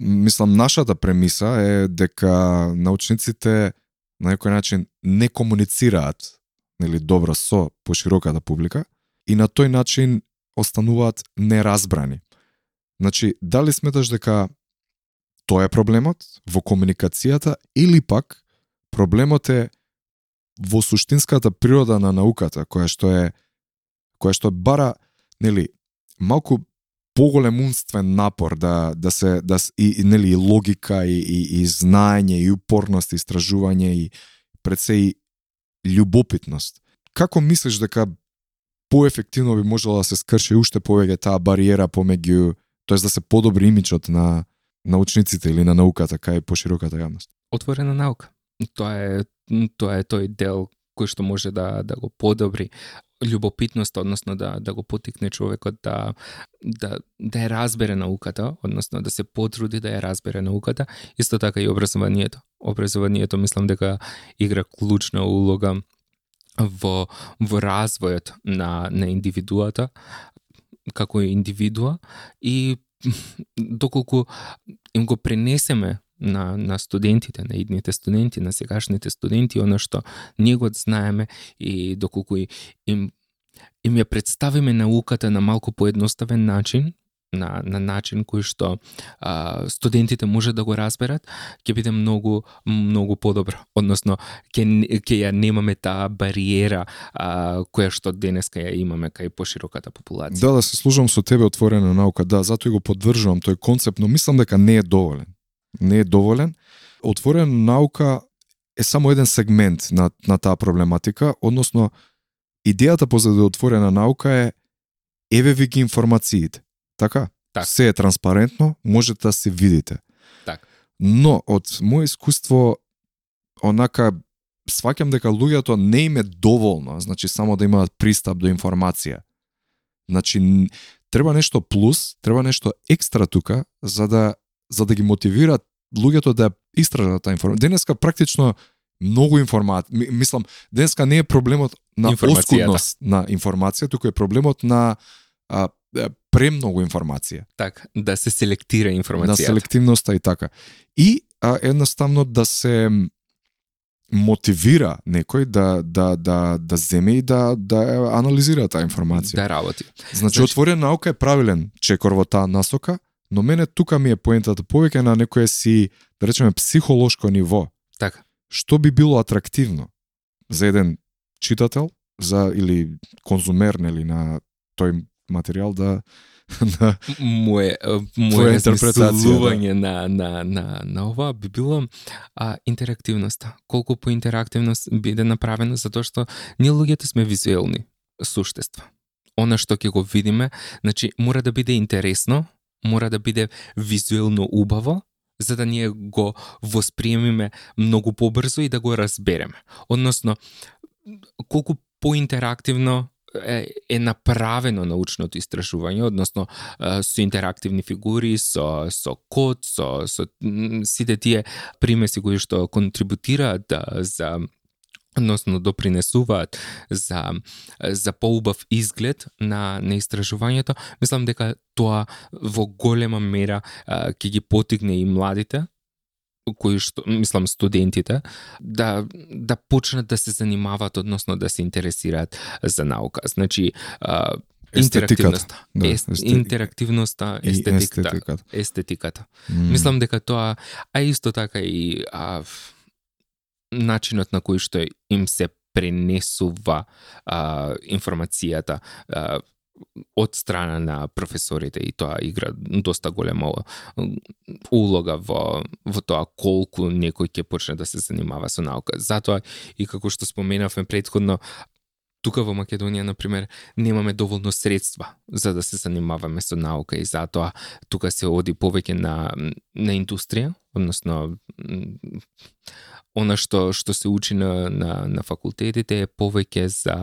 мислам нашата премиса е дека научниците на некој начин не комуницираат нели добро со пошироката публика и на тој начин остануваат неразбрани. Значи, дали сметаш дека тоа е проблемот во комуникацијата или пак проблемот е во суштинската природа на науката, која што е која што бара, нели, малку поголем умствен напор да да се да и, и нели и логика и, и и знаење и упорност и истражување и пред се и љубопитност. Како мислиш дека поефективно би можела да се скрши уште повеќе таа бариера помеѓу, тоест да се подобри имиджот на научниците или на науката кај пошироката јавност? Отворена наука. Тоа е тоа е тој дел кој што може да да го подобри љубопитност, односно да да го потикне човекот да да да ја разбере науката, односно да се потруди да ја разбере науката, исто така и образованието. Образованието мислам дека игра клучна улога во во развојот на на индивидуата како индивидуа и *laughs* доколку им го пренесеме на, на студентите, на идните студенти, на сегашните студенти, оно што ние го знаеме и доколку им, им ја представиме науката на малку поедноставен начин, на, на начин кој што а, студентите може да го разберат, ќе биде многу многу подобро. Односно, ќе ќе ја немаме таа бариера а, која што денеска ја имаме кај пошироката популација. Да, да се служам со тебе отворена наука, да, затоа и го поддржувам тој концепт, но мислам дека не е доволен. Не е доволен. Отворена наука е само еден сегмент на, на таа проблематика, односно идејата позади отворена наука е еве ви ги информациите. Така? Так. Се е транспарентно, можете да се видите. Так. Но од моје искуство онака сваќам дека луѓето не им е доволно, значи само да имаат пристап до информација. Значи треба нешто плюс, треба нешто екстра тука за да за да ги мотивираат луѓето да истражат таа информација. Денеска практично многу информација, мислам, денеска не е проблемот на оскудност на информација, туку е проблемот на а, премногу информација Так, да се селектира на информацијата. селективноста и така. И а, едноставно да се мотивира некој да да да да земе и да да анализира таа информација. да работи. Значи, Значи- отворена наука е правилен чекор во таа насока, но мене тука ми е поентата повеќе на некое си, да речеме, психолошко ниво. Така. Што би било атрактивно за еден читател, за или конзумер нели на тој материјал да *laughs* да Моje Твоја моje интерпретација, размислување на на на на ова би било а, интерактивноста. Колку поинтерактивно с- биде направено затоа што ние луѓето сме визуелни суштества. Она што ќе го видиме, значи мора да биде интересно, мора да биде визуелно убаво, за да ние го восприемиме многу побрзо и да го разбереме. Односно, колку поинтерактивно е, е направено научното истражување, односно со интерактивни фигури, со со код, со со сите тие примеси кои што контрибутираат да, за односно допринесуваат за за поубав изглед на на истражувањето, мислам дека тоа во голема мера а, ќе ги потигне и младите кои што мислам студентите да да почнат да се занимаваат односно да се интересираат за наука. Значи а, интерактивноста, да, ест, естетик- интерактивноста, естетиката, естетиката. естетиката. М. Мислам дека тоа, а исто така и а, начинот на кој што им се пренесува а, информацијата а, од страна на професорите и тоа игра доста голема улога во во тоа колку некој ќе почне да се занимава со наука. Затоа и како што споменавме предходно тука во Македонија, на пример, немаме доволно средства за да се занимаваме со наука и затоа тука се оди повеќе на на индустрија, односно она што што се учи на на на факултетите е повеќе за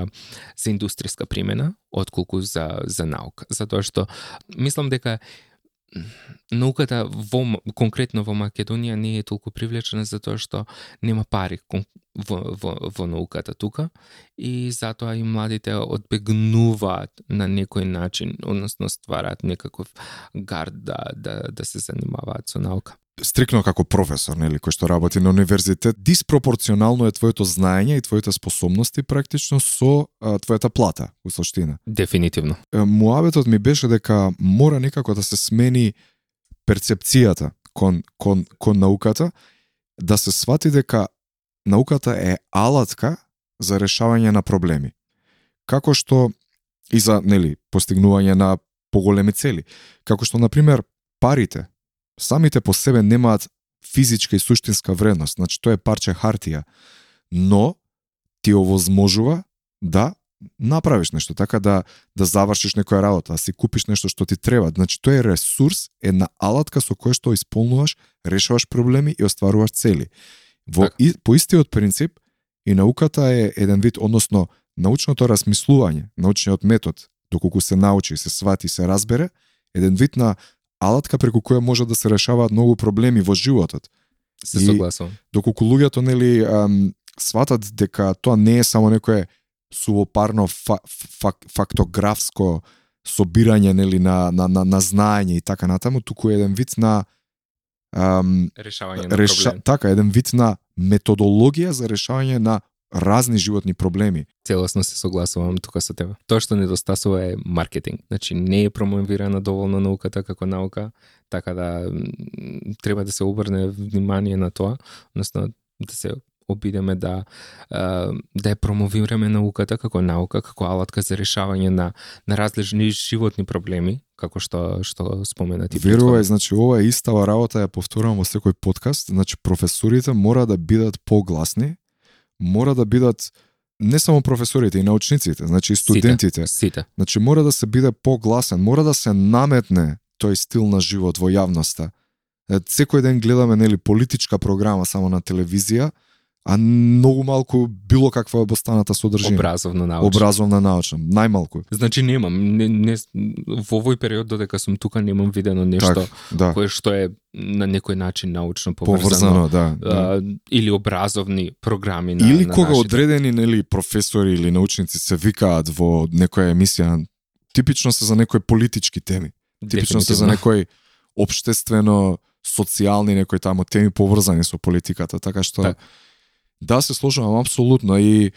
за индустријска примена отколку за за наука. Затоа што мислам дека науката во конкретно во Македонија не е толку привлечена затоа што нема пари во, во, во науката тука и затоа и младите одбегнуваат на некој начин, односно ствараат некаков гард да, да, да се занимаваат со наука стрикно како професор, нели, кој што работи на универзитет, диспропорционално е твоето знаење и твоите способности практично со а, твојата плата, у суштина. Дефинитивно. Муабетот ми беше дека мора некако да се смени перцепцијата кон, кон, кон науката, да се свати дека науката е алатка за решавање на проблеми. Како што и за, нели, постигнување на поголеми цели. Како што, на пример, парите, самите по себе немаат физичка и суштинска вредност, значи тоа е парче хартија, но ти овозможува да направиш нешто, така да да завршиш некоја работа, да си купиш нешто што ти треба. Значи тоа е ресурс, една алатка со која што исполнуваш, решаваш проблеми и остваруваш цели. Во Така. и, по истиот принцип и науката е еден вид, односно научното размислување, научниот метод, доколку се научи, се свати, се разбере, еден вид на алатка преку која може да се решаваат многу проблеми во животот Се согласувам. доколку луѓето нели ам, сватат дека тоа не е само некое сувопарно фа, фак, фактографско собирање нели на на на, на знаење и така натаму, туку е еден вид на ам, Решавање на реша, проблем. така еден вид на методологија за решавање на разни животни проблеми. Целосно се согласувам тука со тебе. Тоа што недостасува е маркетинг. Значи не е промовирана доволно науката како наука, така да м, треба да се обрне внимание на тоа, односно да се обидеме да да ја промовираме науката како наука, како алатка за решавање на на различни животни проблеми, како што што спомена ти. Верувај, значи ова е истава работа, ја повторувам во секој подкаст, значи професорите мора да бидат погласни, мора да бидат не само професорите и научниците, значи и студентите. Сите. Значи мора да се биде погласен, мора да се наметне тој стил на живот во јавноста. Секој ден гледаме нели политичка програма само на телевизија, а многу малку било каква обостаната содржина. Образовно научно. Образовна научна, најмалку. Значи немам, не, не, во овој период додека сум тука немам видено нешто Так, да. кое што е на некој начин научно поврзано, Поврзано, да. да. а, или образовни програми на Или на кога нашите. одредени нели професори или научници се викаат во некоја емисија, типично се за некои политички теми. Типично се за некои обштествено социјални некои таму теми поврзани со политиката, така што Так. Да се сложувам апсолутно и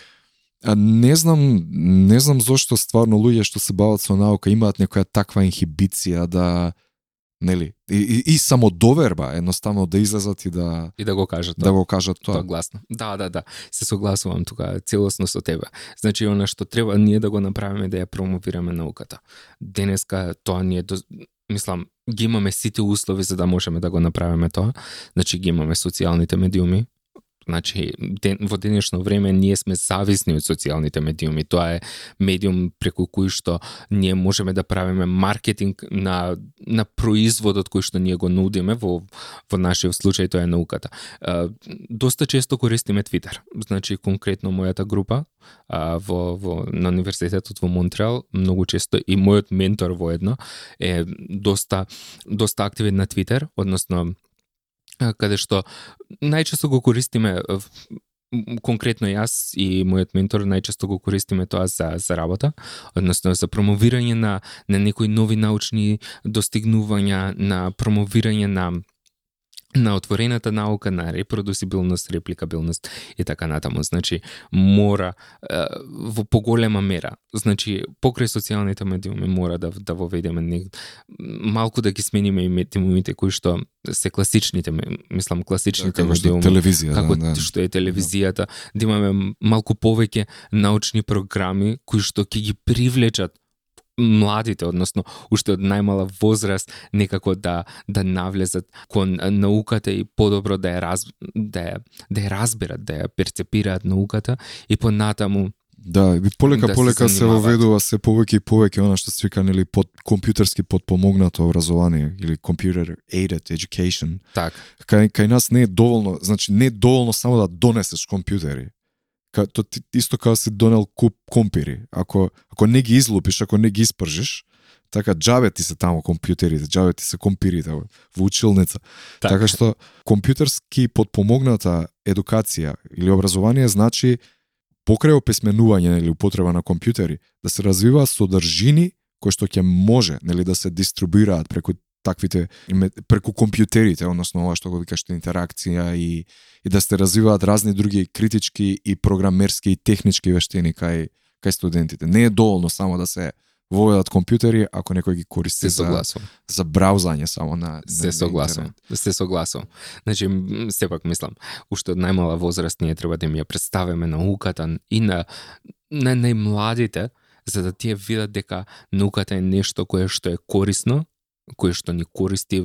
а, не знам не знам зошто стварно луѓе што се бават со наука имаат некоја таква инхибиција да нели и, и, и самодоверба едноставно да излезат и да и да го кажат да го кажат тоа тоа. гласно. Да, да, да. Се согласувам тука целосно со тебе. Значи она што треба ние да го направиме да ја промовираме науката. Денеска тоа ни е до... мислам ги имаме сите услови за да можеме да го направиме тоа. Значи ги имаме социјалните медиуми, Значи, ден, во денешно време ние сме зависни од социјалните медиуми. Тоа е медиум преку кој што ние можеме да правиме маркетинг на, на производот кој што ние го нудиме, во, во нашиот случај тоа е науката. Доста често користиме Twitter. Значи, конкретно мојата група а, во, во, на Универзитетот во Монтреал, многу често и мојот ментор воедно е доста, доста активен на Twitter, односно каде што најчесто го користиме конкретно јас и мојот ментор најчесто го користиме тоа за за работа, односно за промовирање на на некои нови научни достигнувања, на промовирање на на отворената наука, на репродусибилност, репликабилност и така натаму. Значи, мора е, во поголема мера, значи, покрај социјалните медиуми мора да, да воведеме не, малку да ги смениме и медиумите кои што се класичните, мислам, класичните е медиуми телевизија, како да, да. што е телевизијата, да имаме малку повеќе научни програми кои што ќе ги привлечат младите, односно уште од најмала возраст некако да да навлезат кон науката и подобро да ја раз, да ја, да ја разберат, да ја перцепираат науката и понатаму Да, и полека Да се полека се, занимаваат. воведува се повеќе и повеќе она што се вика нели под компјутерски подпомогнато образование или computer aided education. така. Кај кај нас не е доволно, значи не е доволно само да донесеш компјутери. Ка, то ти, исто како си донел куп компири. Ако ако не ги излупиш, ако не ги испржиш, така џабе ти се таму компјутерите, џабе ти се компирите во училница. Така. Така што компјутерски подпомогната едукација или образование значи покрај описменување или употреба на компјутери да се развиваат содржини кои што ќе може нели да се дистрибуираат преку таквите преку компјутерите, односно ова што го викаш интеракција и и да се развиваат разни други критички и програмерски и технички вештини кај кај студентите. Не е доволно само да се воведат компјутери ако некој ги користи Се за согласувам. за браузање само на, на Се согласувам. Се согласувам. Значи, сепак мислам, уште од најмала возраст ние треба да им ја представиме науката и на на најмладите за да тие видат дека науката е нешто кое што е корисно, кое што ни користи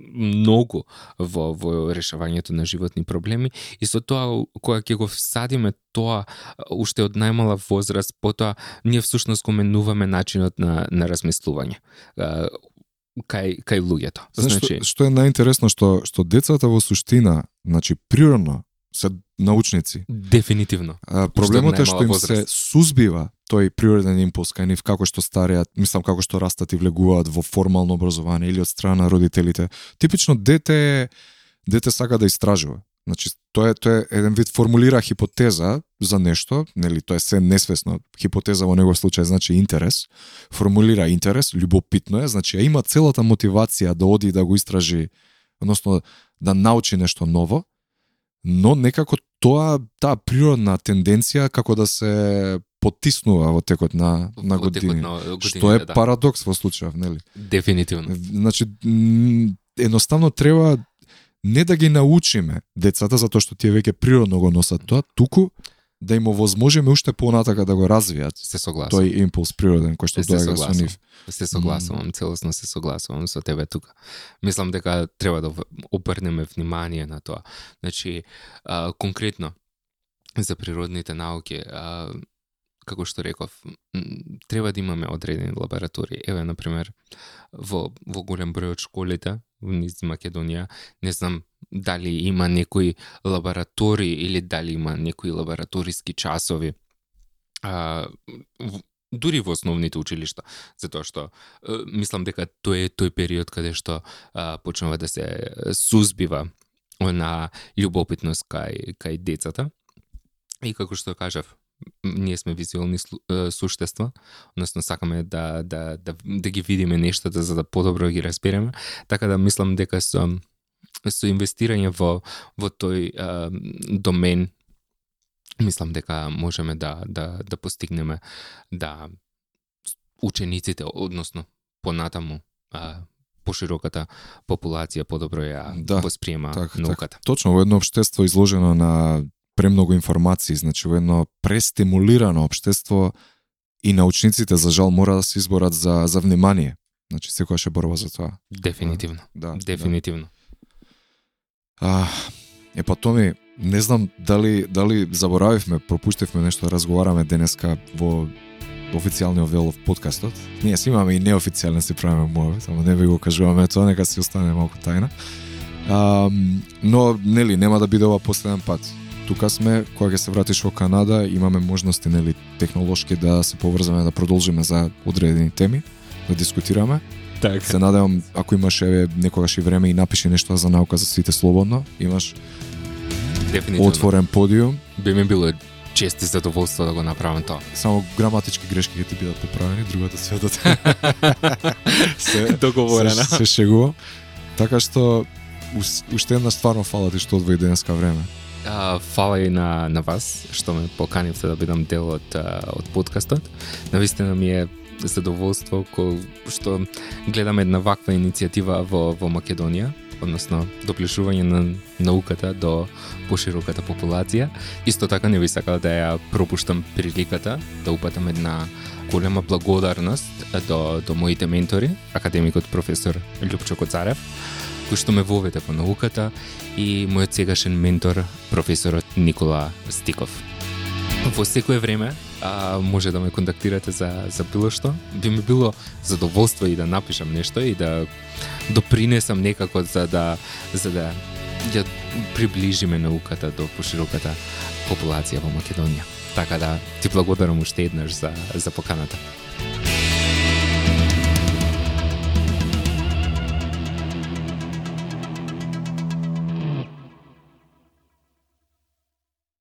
многу во, во решавањето на животни проблеми и со тоа кога ќе го всадиме тоа уште од најмала возраст, потоа ние всушност го менуваме начинот на, на размислување кај, кај луѓето. Знаеш, Значи, што, што е најинтересно што што децата во суштина, значи природно се научници. дефинитивно. А, проблемот е што им најмала се возраст. сузбива тој природен импулс кај нив како што стареат, мислам како што растат и влегуваат во формално образование или од страна на родителите. Типично дете дете сака да истражува. Значи тоа е тоа е еден вид формулира хипотеза за нешто, нели тоа е се несвесно. Хипотеза во негов случај значи интерес. Формулира интерес, љубопитно е, значи има целата мотивација да оди и да го истражи, односно да научи нешто ново, но некако тоа таа природна тенденција како да се потиснува во текот на на години. на годините, Што е да. парадокс во случајов, нели? Дефинитивно. Значи едноставно треба не да ги научиме децата затоа што тие веќе природно го носат тоа, туку да им овозможиме уште понатака да го развијат Се согласувам. тој импулс природен кој што доаѓа со нив. Се согласувам, целосно се согласувам со тебе тука. Мислам дека треба да обрнеме внимание на тоа. Значи, а, конкретно за природните науки, а, како што реков, треба да имаме одредени лаборатории. Еве, на пример, во, во голем број од школите низ Македонија, не знам дали има некои лаборатории или дали има некои лабораториски часови а, в- дури во основните училишта, затоа што е, мислам дека тој е тој период каде што а, почнува да се сузбива на љубопитност кај кај децата. И како што кажав, ние сме визуелни суштества, односно сакаме да да да да ги видиме нештата за да подобро ги разбереме, така да мислам дека со со инвестирање во во тој а, домен мислам дека можеме да да да постигнеме да учениците, односно понатаму а, пошироката популација подобро ја Да, восприема Така, науката. така. Точно во едно општество изложено на премногу информации, значи во едно престимулирано општество и научниците за жал мора да се изборат за за внимание. Значи секогаш е борба за тоа. Дефинитивно. Да. Дефинитивно. А, е па Томи, не знам дали дали заборавивме, пропуштивме нешто да разговараме денеска во официјалниот дел од подкастот. Ние си имаме и неофицијален си правиме мове, само не ви го кажуваме тоа, нека си остане малку тајна. А, но нели нема да биде ова последен пат. Тука сме, кога ќе се вратиш во Канада, имаме можности нели технолошки да се поврзаме да продолжиме за одредени теми, да дискутираме. Така. Се надевам, ако имаш еве некогаш и време и напиши нешто за наука за сите слободно, имаш Дефинитивно. отворен подиум, Би ми било чест и задоволство да го направам тоа. само граматички грешки ќе ти бидат поправени, другата се да *laughs* се Договорено. Се, се шегувам. Така што уште една стварно фала ти што одвои денеска време. А, фала и на, на вас што ме поканивте да бидам дел од, од подкастот. Навистина ми е задоволство кој што гледаме една ваква иницијатива во, во Македонија, односно доплешување на науката до пошироката популација. Исто така не би сакал да ја пропуштам приликата да упатам една голема благодарност до, до моите ментори, академикот професор Лјупчо Коцарев, кој што ме воведе по науката и мојот сегашен ментор, професорот Никола Стиков. Во секое време а, може да ме контактирате за, за било што. Би ми било задоволство и да напишам нешто и да допринесам некако за да за да ја приближиме науката до пошироката популација во Македонија. Така да ти благодарам уште еднаш за за поканата.